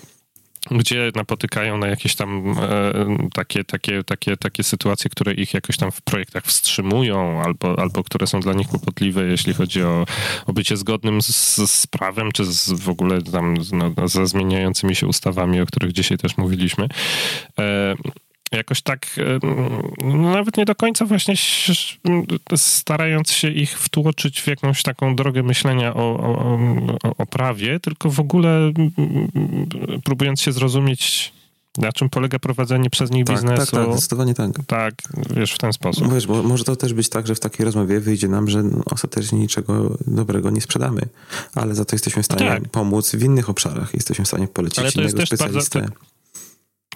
gdzie napotykają na jakieś tam e, takie, takie, takie, takie sytuacje, które ich jakoś tam w projektach wstrzymują, albo, albo które są dla nich kłopotliwe, jeśli chodzi o, o bycie zgodnym z, z prawem, czy z, w ogóle tam no, ze zmieniającymi się ustawami, o których dzisiaj też mówiliśmy. E, jakoś tak no nawet nie do końca właśnie starając się ich wtłoczyć w jakąś taką drogę myślenia o, o, o, prawie, tylko w ogóle próbując się zrozumieć na czym polega prowadzenie przez nich tak, biznesu. Tak, tak, zdecydowanie tak. Tak, wiesz, w ten sposób. Wiesz, bo może to też być tak, że w takiej rozmowie wyjdzie nam, że ostatecznie niczego dobrego nie sprzedamy, ale za to jesteśmy w stanie tak. pomóc w innych obszarach. Jesteśmy w stanie polecić ale to innego jest też specjalistę. Bardzo, to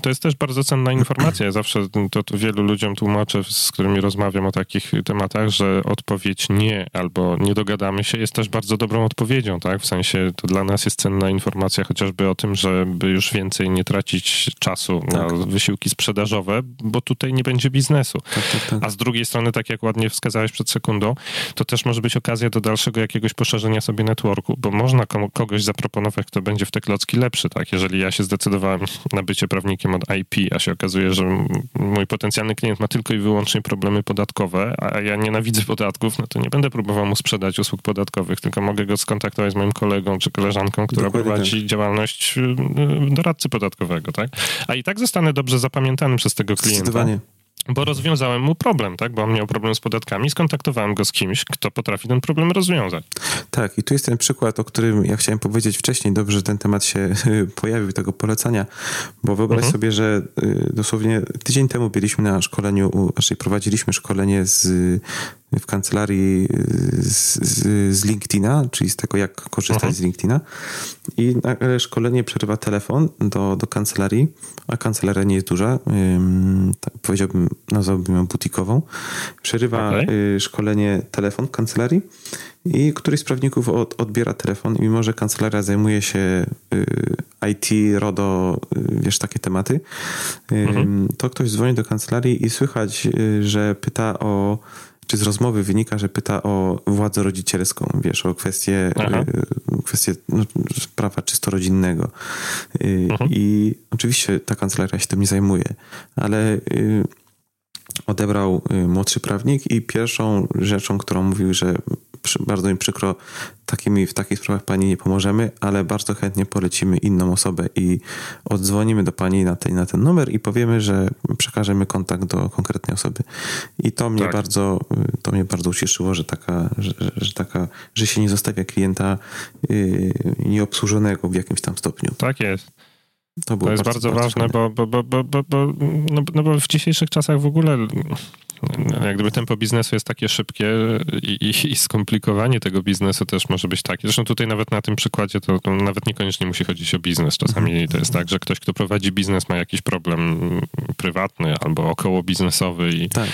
jest też bardzo cenna informacja. Ja zawsze to, to, wielu ludziom tłumaczę, z którymi rozmawiam o takich tematach, że odpowiedź nie albo nie dogadamy się jest też bardzo dobrą odpowiedzią, tak? W sensie to dla nas jest cenna informacja chociażby o tym, żeby już więcej nie tracić czasu tak. na wysiłki sprzedażowe, bo tutaj nie będzie biznesu. Tak, tak, tak, A z drugiej strony, tak jak ładnie wskazałeś przed sekundą, to też może być okazja do dalszego jakiegoś poszerzenia sobie networku, bo można kogoś zaproponować, kto będzie w te klocki lepszy, tak? Jeżeli ja się zdecydowałem na bycie prawnikiem od IP, a się okazuje, że mój potencjalny klient ma tylko i wyłącznie problemy podatkowe, a ja nienawidzę podatków, no to nie będę próbował mu sprzedać usług podatkowych, tylko mogę go skontaktować z moim kolegą czy koleżanką, która Dokładnie prowadzi tak. działalność y, doradcy podatkowego, tak? A i tak zostanę dobrze zapamiętany przez tego klienta. Zdecydowanie bo rozwiązałem mu problem, tak? Bo on miał problem z podatkami, skontaktowałem go z kimś, kto potrafi ten problem rozwiązać. Tak, i tu jest ten przykład, o którym ja chciałem powiedzieć wcześniej. Dobrze, że ten temat się pojawił, tego polecania, bo wyobraź mhm. sobie, że y, dosłownie tydzień temu byliśmy na szkoleniu, raczej prowadziliśmy szkolenie z w kancelarii z, z, z, LinkedIna, czyli z tego, jak korzystać Aha. z LinkedIna. I nagle szkolenie przerywa telefon do, do kancelarii, a kancelaria nie jest duża, ym, tak powiedziałbym, nazwałbym ją butikową. Przerywa okay. y, szkolenie telefon kancelarii i któryś z prawników od, odbiera telefon, mimo że kancelaria zajmuje się y, IT, RODO, y, wiesz, takie tematy, mhm. to ktoś dzwoni do kancelarii i słychać, y, że pyta o czy z rozmowy wynika, że pyta o władzę rodzicielską, wiesz, o kwestię, y, kwestię no, prawa czysto rodzinnego. Y, mhm. I oczywiście ta kancelaria się tym nie zajmuje, ale y, odebrał młodszy prawnik i pierwszą rzeczą, którą mówił, że bardzo mi przykro, takimi, w takich sprawach pani nie pomożemy, ale bardzo chętnie polecimy inną osobę i odzwonimy do pani na ten, na ten numer i powiemy, że przekażemy kontakt do konkretnej osoby. I to mnie tak. bardzo, to mnie bardzo ucieszyło, że taka, że, że, taka, że się nie zostawia klienta yy, nieobsłużonego w jakimś tam stopniu. Tak jest. To, to jest bardzo, bardzo ważne, bo, bo, bo, bo, bo, bo, no, no bo w dzisiejszych czasach w ogóle jak gdyby tempo biznesu jest takie szybkie i, i, i, skomplikowanie tego biznesu też może być takie. Zresztą tutaj nawet na tym przykładzie to, to, nawet niekoniecznie musi chodzić o biznes. Czasami to jest tak, że ktoś, kto prowadzi biznes ma jakiś problem prywatny albo około biznesowy i, tak.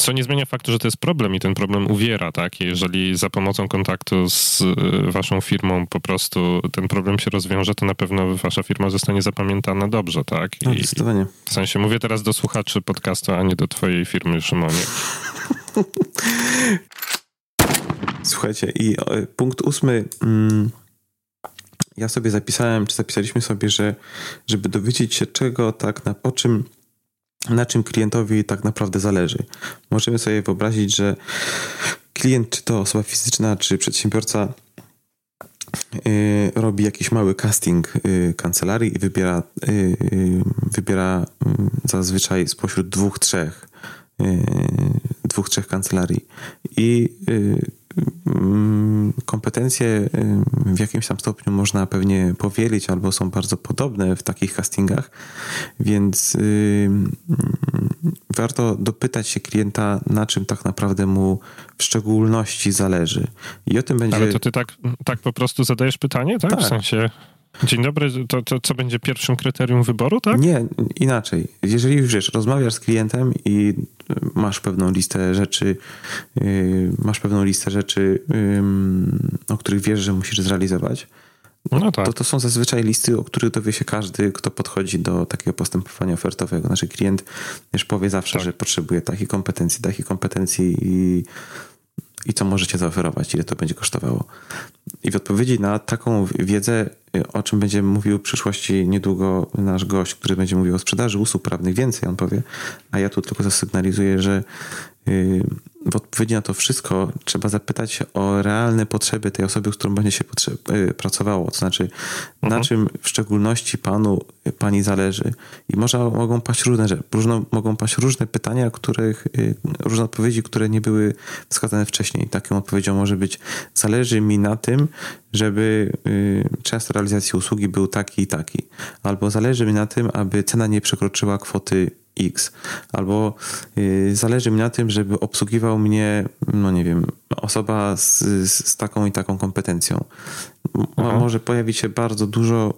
Co nie zmienia faktu, że to jest problem i ten problem uwiera, tak? Jeżeli za pomocą kontaktu z y, waszą firmą po prostu ten problem się rozwiąże, to na pewno wasza firma zostanie zapamiętana dobrze, tak? No, zdecydowanie. W sensie mówię teraz do słuchaczy podcastu, a nie do twojej firmy, Szymonie. Słuchajcie, i punkt ósmy. Mm, ja sobie zapisałem, czy zapisaliśmy sobie, że żeby dowiedzieć się czego tak, na, o czym na czym klientowi tak naprawdę zależy. Możemy sobie wyobrazić, że klient, czy to osoba fizyczna, czy przedsiębiorca, yy, robi jakiś mały casting yy, kancelarii i wybiera, yy, wybiera mm, zazwyczaj spośród dwóch, trzech dwóch, trzech kancelarii. I kompetencje w jakimś tam stopniu można pewnie powielić albo są bardzo podobne w takich castingach, więc warto dopytać się klienta, na czym tak naprawdę mu w szczególności zależy. I o tym będzie. Ale to ty tak, tak po prostu zadajesz pytanie, tak? tak. W sensie. Dzień dobry, to, to co będzie pierwszym kryterium wyboru, tak? Nie, inaczej. Jeżeli już wiesz, rozmawiasz z klientem i masz pewną listę rzeczy, yy, masz pewną listę rzeczy, o których wiesz, że musisz zrealizować, no tak. to, to są zazwyczaj listy, o których dowie się każdy, kto podchodzi do takiego postępowania ofertowego. Nasz klient już powie zawsze, tak. że potrzebuje takich kompetencji, takich kompetencji i i co możecie zaoferować, ile to będzie kosztowało. I w odpowiedzi na taką wiedzę, o czym będzie mówił w przyszłości niedługo nasz gość, który będzie mówił o sprzedaży usług prawnych więcej, on powie, a ja tu tylko zasygnalizuję, że y, w odpowiedzi na to wszystko trzeba zapytać o realne potrzeby tej osoby, z którą będzie się y, pracowało. To znaczy, mhm. na czym w szczególności panu, pani zależy. I może mogą paść różne rzeczy, różno, mogą paść różne pytania, których, y, różne odpowiedzi, które nie były wskazane wcześniej. Taką odpowiedzią może być, zależy mi na tym, żeby czas realizacji usługi był taki i taki. Albo zależy mi na tym, aby cena nie przekroczyła kwoty X. Albo y, zależy mi na tym, żeby obsługiwał mnie, no nie wiem, osoba z, z taką i taką kompetencją. Aha. Może pojawić się bardzo dużo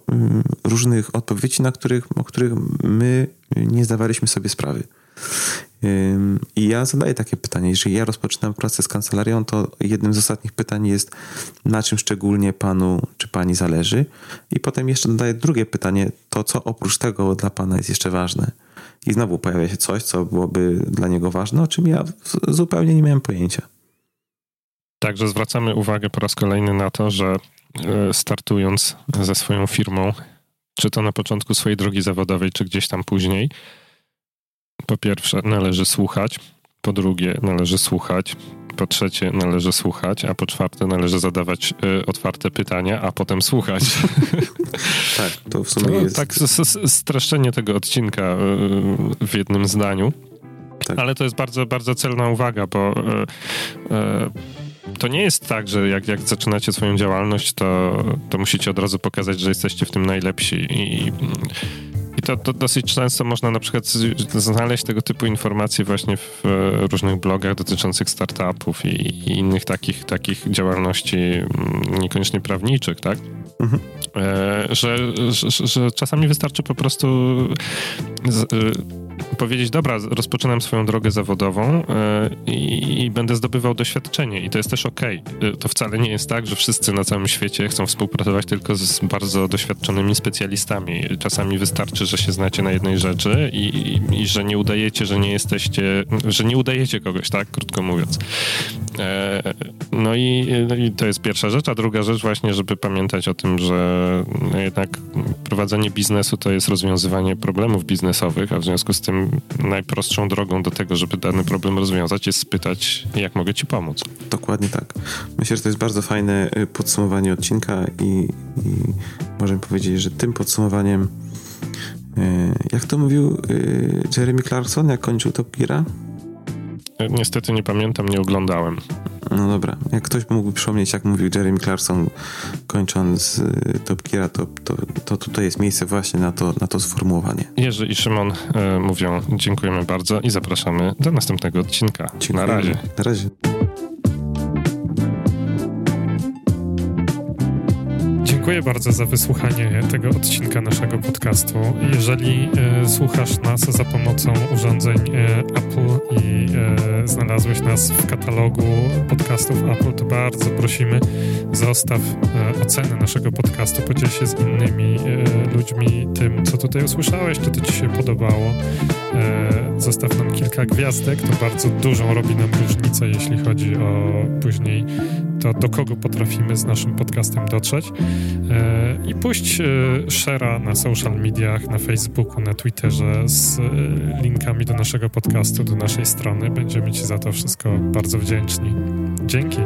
y, różnych odpowiedzi, na których, o których my nie zdawaliśmy sobie sprawy. I ja zadaję takie pytanie. Jeżeli ja rozpoczynam pracę z kancelarią, to jednym z ostatnich pytań jest, na czym szczególnie panu czy pani zależy? I potem jeszcze dodaję drugie pytanie, to co oprócz tego dla pana jest jeszcze ważne? I znowu pojawia się coś, co byłoby dla niego ważne, o czym ja zupełnie nie miałem pojęcia. Także zwracamy uwagę po raz kolejny na to, że e, startując ze swoją firmą, czy to na początku swojej drogi zawodowej, czy gdzieś tam później, po pierwsze należy słuchać, po drugie należy słuchać, po trzecie należy słuchać, a po czwarte należy zadawać y, otwarte pytania, a potem słuchać. tak, to w sumie jest... Tak, streszczenie tego odcinka y, w jednym zdaniu. Tak. Ale to jest bardzo, bardzo celna uwaga, bo y, to nie jest tak, że jak, jak zaczynacie swoją działalność, to, to musicie od razu pokazać, że jesteście w tym najlepsi i to, to, dosyć często można na przykład znaleźć tego typu informacje właśnie w różnych blogach dotyczących startupów i, i innych takich, takich działalności mm, niekoniecznie prawniczych, tak? Mhm. E, że, że, że, czasami wystarczy po prostu z, y, powiedzieć, dobra, rozpoczynam swoją drogę zawodową y, i, i, będę zdobywał doświadczenie i to jest też okej. Okay. To wcale nie jest tak, że wszyscy na całym świecie chcą współpracować tylko z bardzo doświadczonymi specjalistami. Czasami wystarczy, że się znacie na jednej rzeczy i, i, i że nie udajecie, że nie jesteście, że nie udajecie kogoś, tak? Krótko mówiąc. E, no i, no i to jest pierwsza rzecz, a druga rzecz właśnie, żeby pamiętać o tym, że jednak prowadzenie biznesu to jest rozwiązywanie problemów biznesowych, a w związku z tym najprostszą drogą do tego, żeby dany problem rozwiązać, jest spytać, jak mogę ci pomóc. Dokładnie tak. Myślę, że to jest bardzo fajne y, podsumowanie odcinka i, i możemy powiedzieć, że tym podsumowaniem y, jak to mówił y, Jeremy Clarkson, jak kończył Top Geara? Niestety nie pamiętam, nie oglądałem. No dobra, jak ktoś mógłby przypomnieć, jak mówił Jeremy Clarkson kończąc y, Top Gear, to, to, to tutaj jest miejsce właśnie na to, na to sformułowanie. Jerzy i Szymon y, mówią dziękujemy bardzo i zapraszamy do następnego odcinka. Dziękujemy. Na razie. Na razie. Dziękuję bardzo za wysłuchanie tego odcinka naszego podcastu. Jeżeli e, słuchasz nas za pomocą urządzeń e, Apple i e, znalazłeś nas w katalogu podcastów Apple, to bardzo prosimy, zostaw e, ocenę naszego podcastu, podziel się z innymi e, ludźmi tym, co tutaj usłyszałeś, czy to ci się podobało. E, zostaw nam kilka gwiazdek, to bardzo dużą robi nam różnicę, jeśli chodzi o później to, do kogo potrafimy z naszym podcastem dotrzeć. I puść share'a na social mediach, na Facebooku, na Twitterze z linkami do naszego podcastu, do naszej strony. Będziemy Ci za to wszystko bardzo wdzięczni. Dzięki.